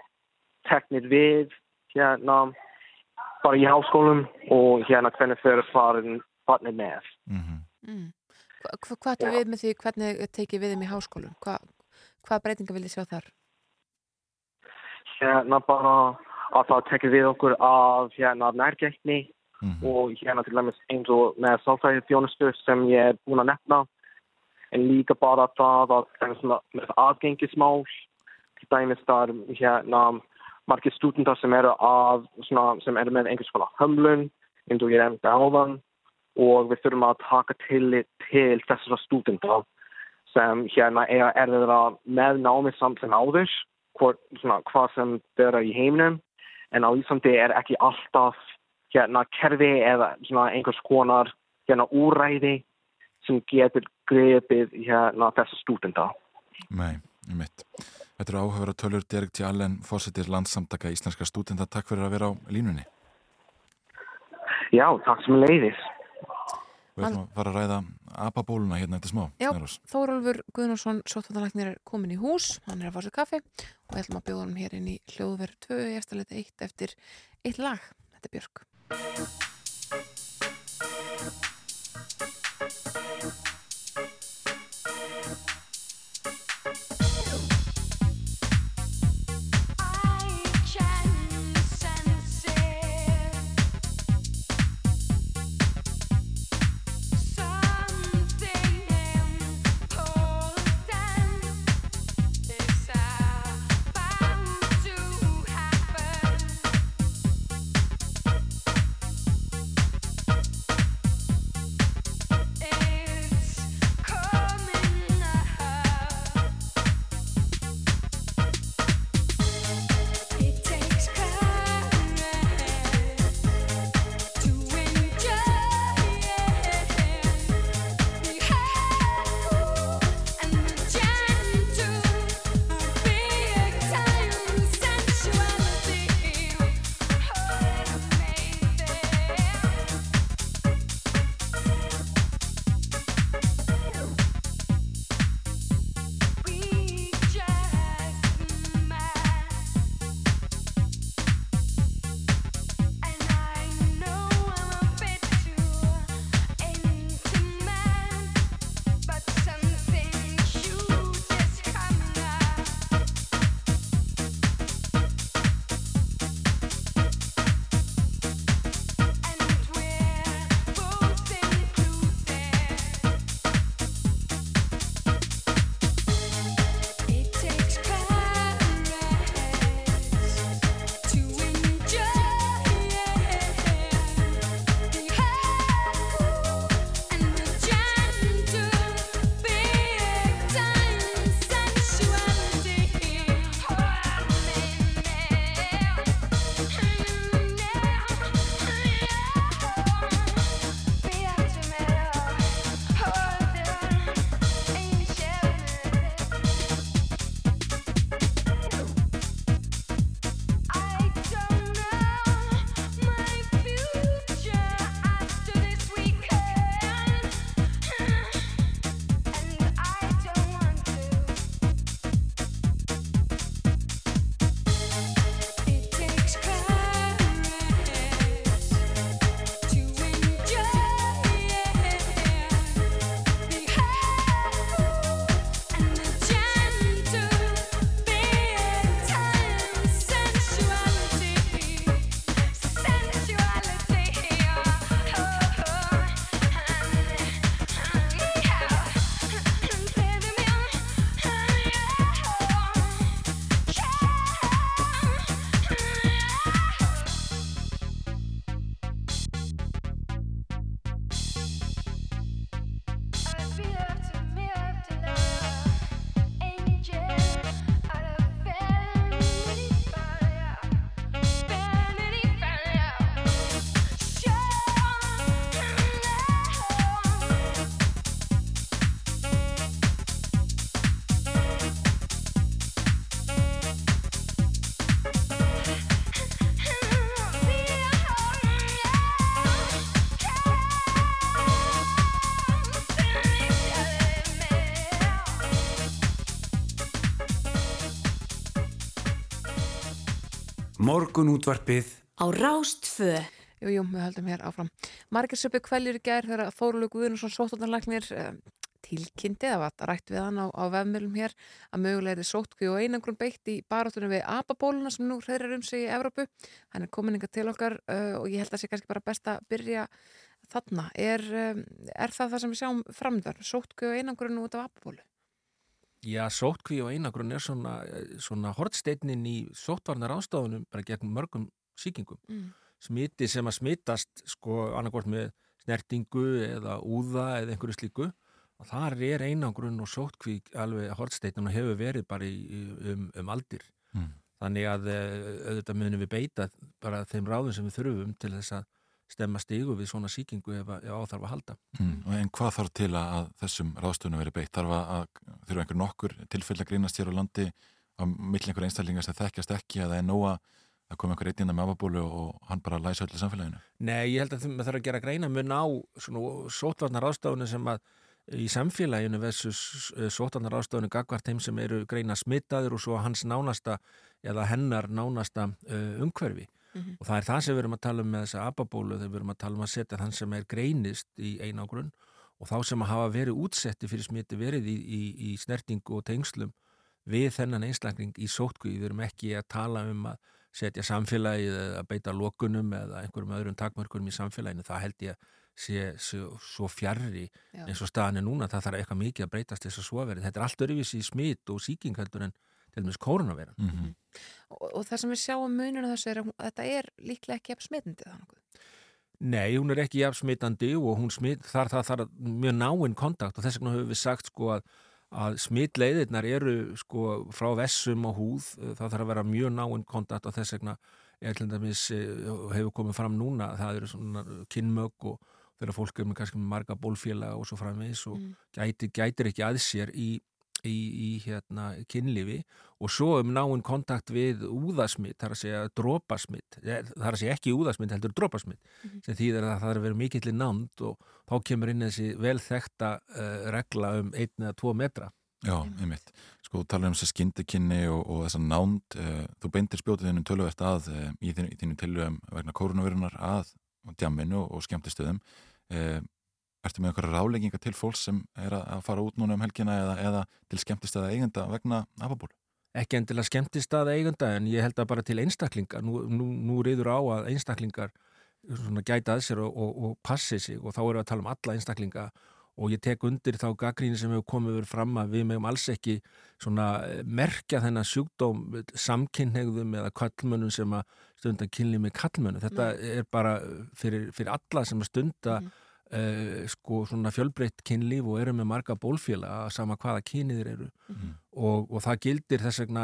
teknir við hérna bara í háskólum og hérna hvernig þau eru farin farnir með. Mm. Hva, hva, hvað er við með því hvernig er tekið við þeim í háskólum? Hva, hvað breytinga vil þið sjá þar? Hérna bara að það tekir við okkur af hérna nærgætni og hérna til dæmis eins og með sálfræði þjónustu sem ég er búin að nefna en líka bara það að er með aðgengismál. Til dæmis það er hérna margir stúdendar sem eru, af, svona, sem eru með einhvers konar hömlun, eins og ég nefndi áðan, og við þurfum að taka til, til þessara stúdendar sem hérna eiga erfiðra með námið samt sem áður, hvort, svona, hvað sem þeirra í heiminum, en á Íslandi er ekki alltaf hérna kerfi eða svona einhvers konar hérna úræði sem getur grepið hérna þessa stúdenda. Nei, ég mitt. Þetta eru áhöfur að tölur Derek T. Allen, fórsetir landsamtaka íslenska stúdenda. Takk fyrir að vera á línunni. Já, takk sem leiðis. Við ætlum að fara að ræða apabóluna hérna eftir smá. Já. Þórólfur Guðnarsson, sóttvandalæknir er komin í hús, hann er að fá sér kaffi og við ætlum að bjóða hann hér inn í hljóðverð 2 í eftirleiti 1 eftir eitt lag. Þetta er Björk. Morgun útvarpið á Rástfö. Jú, jú, við höldum hér áfram. Margir söpu kvæljur í gær þegar Þórulegu Guðnarsson sóttanarlæknir eh, tilkynnti, það var rætt við hann á, á vefnmjölum hér, að mögulega er sótkví og einangrun beitt í barátunum við apabóluna sem nú hreðrar um sig í Evrópu. Hann er komin inga til okkar uh, og ég held að sé kannski bara best að byrja þarna. Er, um, er það það sem við sjáum framdvar, sótkví og einangrun út af apabólu? Já, sótkví og einagrun er svona, svona hortsteinin í sóttvarnar ástafunum bara gegn mörgum sýkingum. Mm. Smiti sem að smitast sko annarkvort með snertingu eða úða eða einhverju slíku og þar er einagrun og sótkví alveg hortsteinin og hefur verið bara í, í- um, um aldir. Mm. Þannig að eh, auðvitað munum við beita bara þeim ráðum sem við þurfum til þess að stemma stigu við svona sýkingu ef, að- áþarf að halda. Mm. En hvað þarf til að, þessum ráðstöðunum verið beitt? Þarf að, þurfa einhver nokkur tilfell að grínast hér á landi á milli einhver einstaklingar sem þekkjast ekki það er nóga að koma einhver einn innan með afabólu og hann bara læsa öllu samfélaginu? Nei, ég held að það þarf að gera greina mun á sótvarnar ástafunum sem að í samfélaginu versus sótvarnar ástafunum gagvart þeim sem eru greina smittaður og svo hans nánasta eða hennar nánasta uh, umhverfi. Mhm. Og það er það sem við erum að tala um með þessa ababólu þegar við erum að tala um að setja þann sem er greinist í einágrunn og þá sem að hafa verið útsetti fyrir smiti verið í, í, í snertingu og tengslum við þennan einstakling í sótkví. Við erum ekki að tala um að setja samfélagið eða beita lokunum eða einhverjum öðrum takmörkunum í samfélaginu. Það held ég sé svo, svo fjarrri eins og staðan er núna. Það þarf eitthvað mikið að breytast þess að svo verið. Þetta er allt öruvísi smit og sýking heldur en til dæmis kórunaveiran. Mm -hmm. og, og það sem við sjáum muninu þessu er að hún- þetta er líklega ekki ef smitandi þannig. Nei, hún er ekki jafn smitandi og hún smit, þar það þarf mjög náinn kontakt og þess vegna höfum við sagt sko að, að smitleiðirnar eru sko frá vessum og húð, eh, það þarf að vera mjög náinn kontakt og þess vegna er til dæmis, eh, hefur komið fram núna, það eru svona kynmög og þegar fólk er með kannski marga bólfélaga og svo framvegis og Mm. gæti, gætir ekki að sér í í, í hérna kynlifi og svo um náinn kontakt við úðasmitt, það er að segja drópasmitt það er að segja ekki úðasmitt, heldur drópasmitt Mhm. sem þýðir að það er að vera mikill í nánd og þá kemur inn þessi vel þekta uh, regla um einn eða tvo metra Já, einmitt. Sko, þú talar um þess að skyndikynni og, og þess að nánd, uh, þú beintir spjótið þennum töluvert að uh, í þínu, tilugum vegna koronavirunar að djamminu og skemmtistöðum. Uh, ertu með einhverja rálegginga til fólks sem er að, fara út núna um helgina eða, eða til skemmtistöða eigenda vegna afabólu? ekki endilega skemmtist að eigunda en ég held að bara til einstaklingar nú, nú, nú reyður á að einstaklingar gæta að sér og, og, og passi sig og þá erum við að tala um alla einstaklinga. Og ég tek undir þá gaggríni sem hefur komið verið fram að við meðum alls ekki eh, merkja þennan sjúkdóm samkynneigðum eða kallmönnum sem að stunda kynli með kallmönnum þetta er bara fyrir, fyrir alla sem að stunda uh, sko svona fjölbreytt kynlíf og eru með marga bólfélaga sama hvaða kyniðir eru. Og, og það gildir þess vegna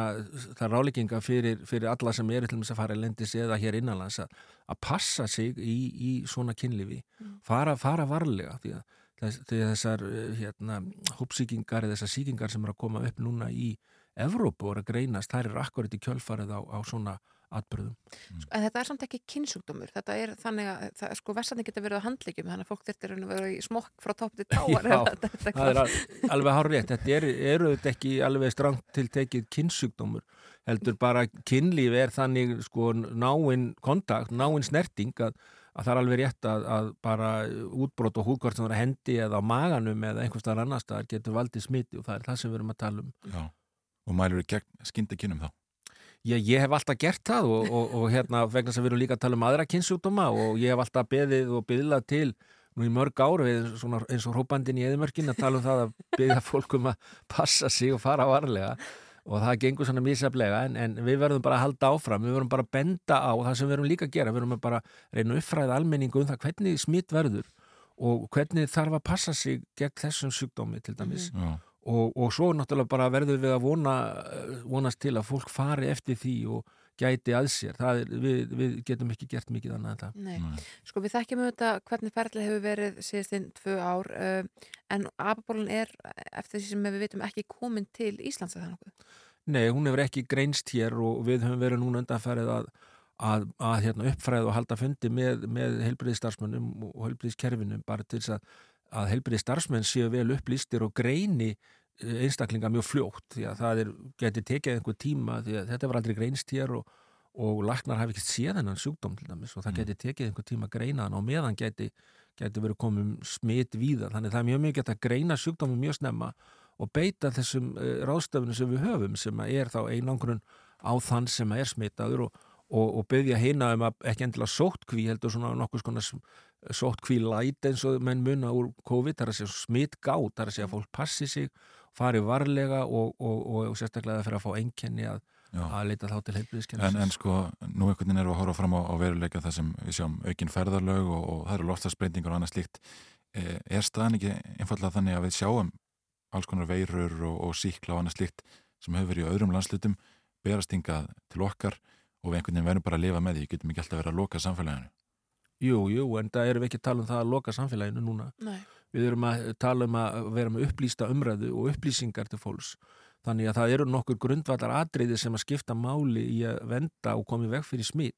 það er ráleikinga fyrir, fyrir alla sem eru til þess að fara í lendis eða hér innanlands að, að passa sig í, í svona kynlífi. Fara, fara varlega því að, þess, því að þessar eh, hérna, hópsíkingar eða þessar síkingar sem eru að koma upp núna í Evrópu og eru að greinast, þær eru akkurat í kjölfarið á, á svona atbyrðum En þetta er samt ekki kynnsjúkdómur, þetta er þannig að það, sko, vestandi geta verið á handlegjum, þannig að fólk þurftir að vera í smokk frá topp til táar. Já, það er al- alveg hár rétt. Þetta er, eru þetta ekki alveg strangt til tekið kynnsjúkdómur. Heldur bara kynlíf er þannig sko náinn kontakt, náinn snerting að, að það er alveg rétt að, að bara útbrot og húðkvart sem það er hendi eða á maganum eða einhvers staðar annars staðar getur valdið smiti og það er það sem við erum að tala um. Já. Og mælur við gegn skyndikynum þá? Ég, ég hef alltaf gert það og, og, og hérna vegna sem við erum líka að tala um aðra kynnsjúkdóma og ég hef alltaf beðið og byðlað til nú í mörg ár við svona, eins og hrópandinn í eðimörkin að tala um það að byggja fólkum að passa sig og fara varlega og það gengur svona mísaflega en, en við verðum bara að halda áfram, við verðum bara að benda á það sem við erum líka að gera, við verðum bara að reyna uppfræða almenningu um það hvernig smitt verður og hvernig þarf að passa sig gegn þessum sjúkdómi til dæmis Já. Og, og svo náttúrulega bara verður við að vona, vonast til að fólk fari eftir því og gæti að sér það er, við, við getum ekki gert mikið annað en það Nei. Sko við þekkjum auðvitað hvernig ferðlega hefur verið síðastinn tvö ár uh, en apabólun er eftir því sem við vitum ekki komin til Íslands að það nokkuð. Nei, hún hefur ekki greinst hér og við höfum verið núna undanfærið að, að, að hérna, uppfræða og halda fundi með, með heilbriðistarfsmönnum og heilbriðiskerfinum bara til þess að, að heilbriðistarfsmenn séu vel upplýstir og greini eh, einstaklinga mjög fljótt því að það er, geti tekið einhver tíma því að þetta var aldrei greinst hér og, og laknar hafi ekki séð hennan sjúkdóm til dæmis og það geti tekið einhver tíma að greina hann og meðan geti, geti verið komum smitt víða. Þannig það er mjög mikið að greina sjúkdómi mjög snemma og beita þessum uh, ráðstöfunum sem við höfum sem er þá einangrun á þann sem er smittaður og, og, og byggja heina um að ekki endilega sóttkví heldur svona nokkuð skona sóttkví læt eins og menn munna úr COVID, það er að segja smittgátt, það er að segja að fólk passi sig fari varlega og, og, og, og sérstaklega fyrir að fá einkenni að, að leita þá til heilbriðiskennis En, en sko, nú einhvern veginn erum við að horfa fram á, á veruleika það sem við sjáum aukin ferðarlög og, og það eru loftasbreytingar og annað slíkt. E, er staðan ekki einfallega þannig að við sjáum alls konar veirur og, og síkla og annað slíkt sem hefur verið í öðrum landslutum berast hingað til okkar og við einhvern veginn verðum bara að lifa með því, getum ekki alltaf verið að loka samfélaginu. Jú, jú, en það erum við ekki að tala um það að loka samfélaginu núna. Nei. Við erum að tala um að vera með upplýsta umræðu og upplýsingar til fólks. Þannig að það eru nokkur grundvallar atriði sem að skipta máli í að venda og koma í veg fyrir smít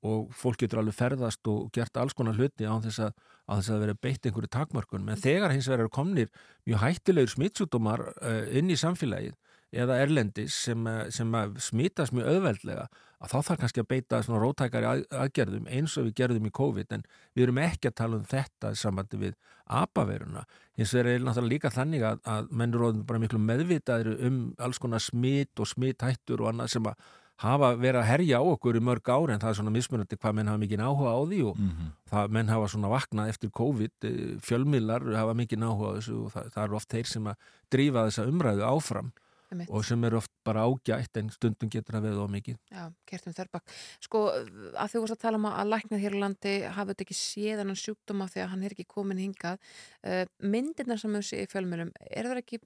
og fólk getur alveg ferðast og gert alls konar hluti á þess að, á þess að vera beitt einhverju takmörkun. En þegar hins vegar eru komnir mjög hættilegur smitsjúdómar uh, inn í samfélagið eða erlendis sem, eh, sem að smitast mjög auðveldlega að þá þarf kannski að beita svona rótækari að, aðgerðum eins og við gerðum í COVID en við erum ekki að tala um þetta sambandi við apaveruna. Hins vegar er náttúrulega líka þannig að, að menn eru orðin bara miklu meðvitaðir um alls konar smit og smithættur og annað sem að hafa verið að herja á okkur í mörg ári en það er svona mismunandi hvað menn hafa mikið áhuga á því og Mhm. það menn hafa svona vaknað eftir COVID, eh, fjölmiðlar hafa mikið áhuga á þessu og það, það eru oft þeir sem að drífa þessa umræðu áfram Einmitt. og sem eru oft bara ágætt en stundum getur það veið á mikið. Já, kertum þörrbak. Sko, að þú varst að tala um að læknað hér á landi hafa þetta ekki séð hann sjúkdóma að hann er ekki komin hingað. Uh, myndirnar sem við séð í fjölmjölum, er það ekki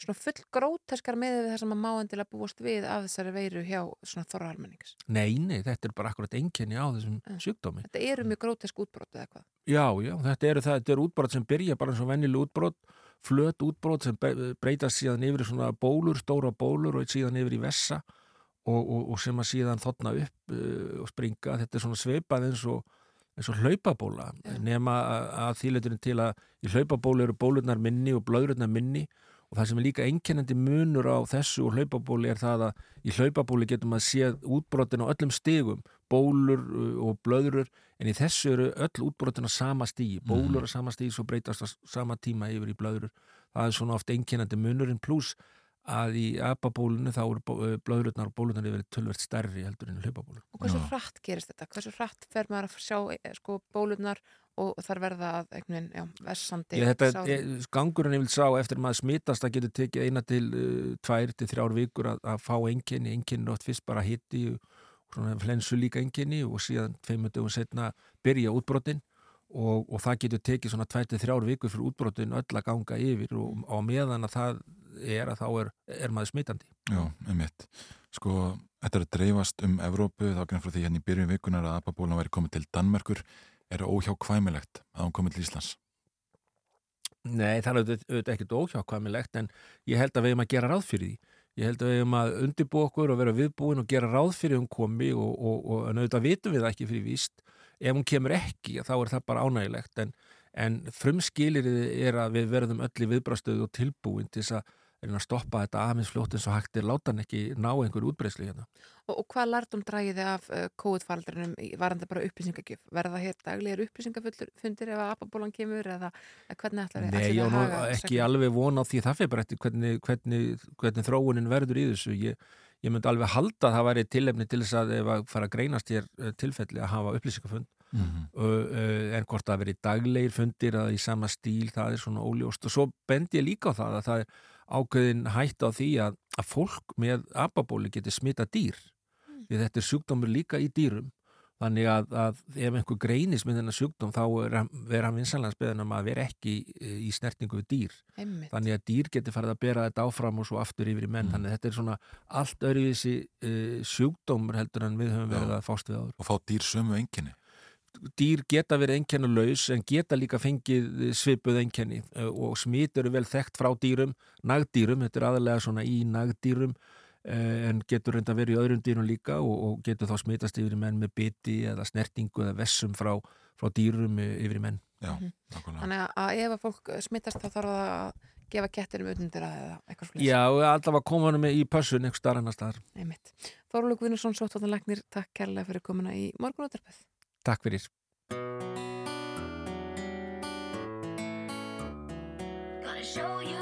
svona full gróteskar með það sem að má endilega búast við af þessari veiru hjá svona þorra almennings? Nei, nei, þetta er bara akkurat einkenni á þessum sjúkdómi. Þetta eru mjög grótesk útbrot eða hvað? Já, já, þetta eru, það, þetta eru útbrot sem byrja bara eins og vennileg útbrot, flöt útbrot sem breytast síðan yfir í svona bólur, stóra bólur og síðan yfir í vessa og, og, og sem að síðan þotna upp uh, og springa. Þetta er svona sveipað eins og, eins og hlaupabóla nema að, að þýleturinn til að í hlaupabólu eru bólurnar minni og blöðurnar minni og það sem er líka einkennandi munur á þessu og hlaupabóli er það að í hlaupabóli getum að séð útbrotin á öllum stigum, bólur uh, og blöðurur, en í þessu eru öll útbrotin á sama stígi, bólur á sama stígi svo breytast á sama tíma yfir í blöðurur það er svona oft einkennandi munurinn pluss að í apabólinu þá eru uh, blöðururnar og bólurnar yfir tölvert stærri heldur en í hlaupabólur. Og hversu hratt gerist þetta? Hversu hratt fer maður að sjá eh, sko, bólurnar og þar verða að einhvern veginn, vessandi Ég, þetta, sárin? ég, gangurinn ég vil sá eftir maður smitast að getur tekið eina til uh, tvær til þrjár vikur að, að fá enginni, enginni er oft fyrst bara hitti og flensu líka enginni og síðan tveimur dögum setna byrja útbrotin og, og það getur tekið svona tvær til þrjár vikur fyrir útbrotin öll að ganga yfir og á meðan að það er að þá er, er maður smitandi. Já, einmitt. Sko, þetta er að dreifast um Evrópu, þá grunn frá því hérna í byrjun vikunar að apabólan væri komið til Danmerkur. Er það óhjákvæmilegt að hún komið til Íslands? Nei, það er auðvitað ekkert óhjákvæmilegt en ég held að við hefum að gera ráð fyrir því. Ég held að við hefum að undirbúa okkur og vera viðbúin og gera ráð fyrir hún komi og, og, og auðvitað vitum við það ekki fyrir víst. Ef hún kemur ekki, þá er það bara ánægilegt en, en frumskilir er að við verðum öll í viðbrastöðu og tilbúin til þess að reyna að stoppa þetta aðeins fljótt eins og hægt er láta hann ekki ná einhverju útbreyslu hérna. Og, og hvað lærdum drægiði af uh, COVID-faldrinum varandi bara upplýsingagjöf? Verða hér daglegir upplýsingafundir ef að apabólan kemur eða eða hvernig ætlar þið Nei, ætlið ég á að nú haga ekki seglum? alveg von á því það fyrir bara eftir hvernig, hvernig, hvernig þróunin verður í þessu. Ég, ég myndi alveg halda að það væri tilefni til þess að ef að fara að greinast hér eh, tilfelli að hafa upplýsingafund Mhm. uh, uh, en hvort það veri daglegir fundir eða í sama stíl, það er svona óljóst og svo bendi ég líka á það að það er ákveðin hætt á því að, að fólk með apabóli getur smita dýr. Því þetta er sjúkdómur líka í dýrum. Þannig að, að ef einhver greinis með þennan sjúkdóm þá er hann- er hann vinsanlega speðan um að vera ekki í, í snertingu við dýr. Einmitt. þannig að dýr getur farið að bera þetta áfram og svo aftur yfir í menn, þannig að þetta er svona allt öðruvísi uh, sjúkdómur heldur en við höfum verið að fást við áður. Og fá dýr sömu enginni? Dýr geta verið einkennulaus en geta líka fengið svipuð einkenni eh, og smit eru vel þekkt frá dýrum, nagdýrum, þetta er aðalega svona í nagdýrum eh, en getur reynda verið í öðrum dýrum líka og, og getur þá smitast yfir í menn með biti eða snertingu eða vessum frá, frá dýrum eh, yfir í menn. Já, Þannig að- að ef að fólk smittast þá þarf það að gefa kettinum utandir eða eitthvað svona. Já, og alltaf að koma hann með í pössun einhver starf annar staðar. Einmitt. Þorlug Vinnusson, Sóttóðanlegnir, takk kærlega fyrir komuna í morgunóttarpið. Takk fyrir. Gonna show you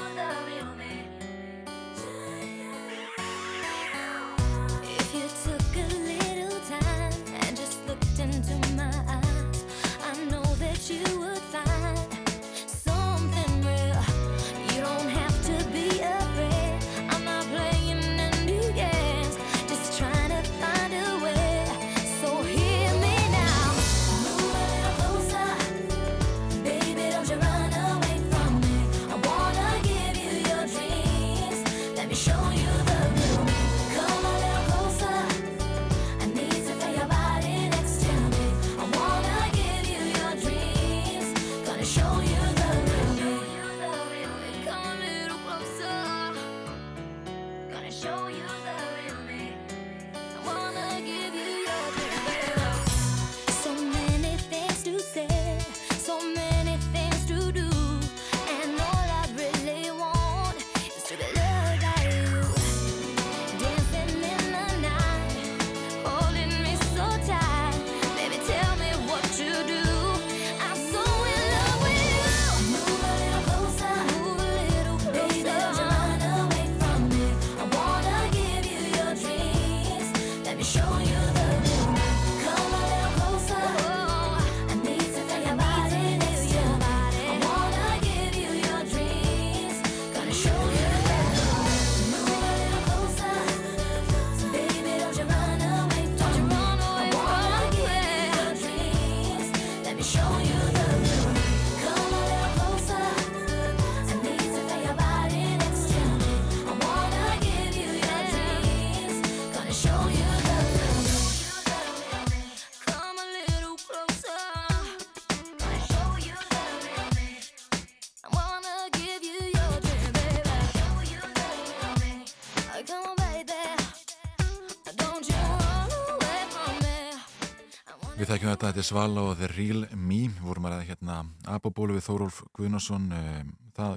Þekkjum þetta, er Svala og The Real Me, vorum að hérna Abobólu við Þórólf Guðnarsson, um, það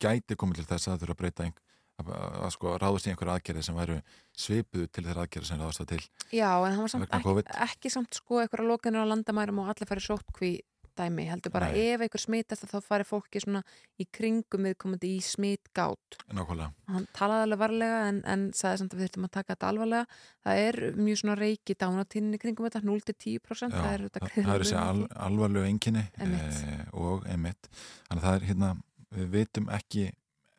gæti komið til þess að það þurfa að breyta ein, að, að, sko ráðast í einhverja aðgerði sem væru svipuð til þeirra aðgerði sem ráðast það til. Já, en hann var samt ekki, ekki samt sko eitthvað lokanir á landamærum og allir farið sótkví dæmi, heldur bara Nei. ef einhver smitast þá farið fólki svona í kringum viðkomandi í smitgátt Nákvæmlega. hann talaði alveg varlega en, en sagði samt að við þurfum að taka þetta alvarlega það er mjög svona reiki dánatíninni kringum þetta 0-10% Já, það er er þessi al, alvarlegu enginni e, og emitt. Þannig að það er hérna, við vitum ekki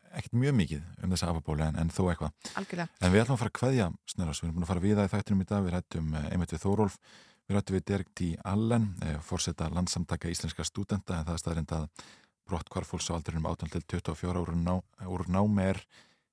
ekkert mjög mikið um þessa Abobólu en, en þó eitthvað. Algjörlega. En við ætlum að fara að kveðja Snerras, við erum búin að fara við það í þættinum í dag, við rættum einmitt við Þórólf, rættum við Derek T. Allen, fórseta landsamtaka íslenska stúdenta en það er staðrind að brott hvar fólks á aldrinum 18 til 24 ára ná, úr námi er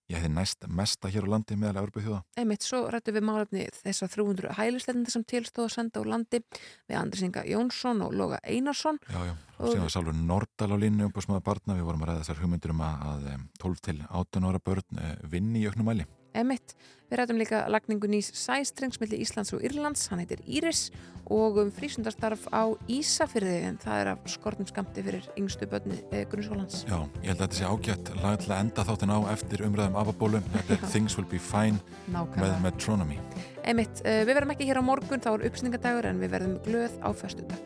ég hefði næst mesta hér á landi meðal Európa þjóða. Einmitt, svo rættum við málefni þessar 300 hælisleitenda sem tilstóð að senda úr landi við Andris Inga Jónsson og Loga Einarsson Já, já, Og- síðan var Sálfur Nordal á línu um smáða barna, við vorum að ræða þessar hugmyndir um að, að em, 12 til 18 ára börn eh, vinni í auknum Einmitt, við rættum líka lagningu nýs sæstrengs milli Íslands og Írlands, hann heitir Íris og um frísundarstarf á Ísafyrði en það er af skortum skamti fyrir yngstu börni eh, grunnskólans. Já, ég held að þetta sé ágætt lag til að enda þáttin á eftir umræðum Abobólu, þetta er Things Will Be Fine Nákvæmlega. með Metronomy. Einmitt, uh, við verðum ekki hér á morgun, þá er uppsningadagur en við verðum glöð á föstudag.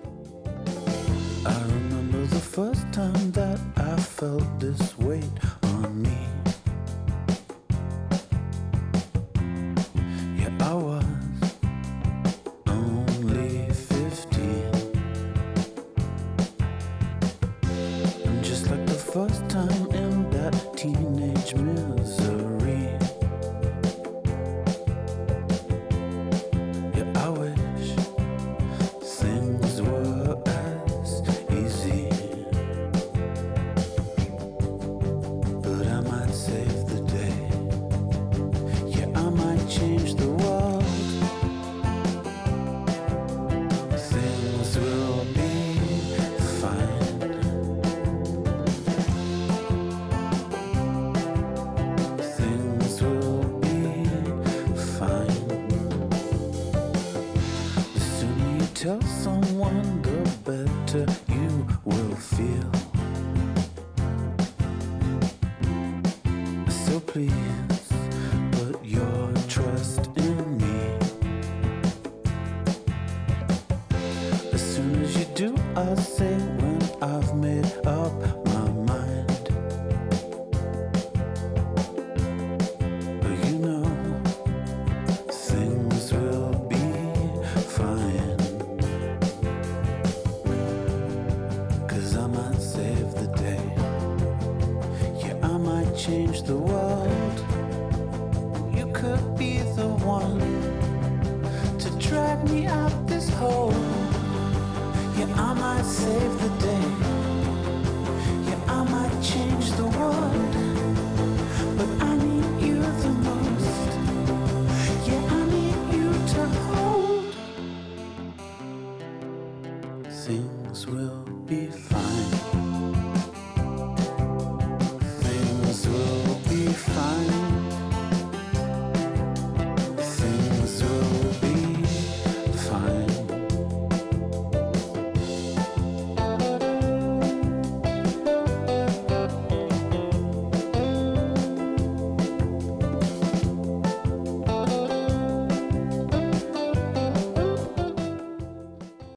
I remember the first time that I felt this weight on me. Yeah,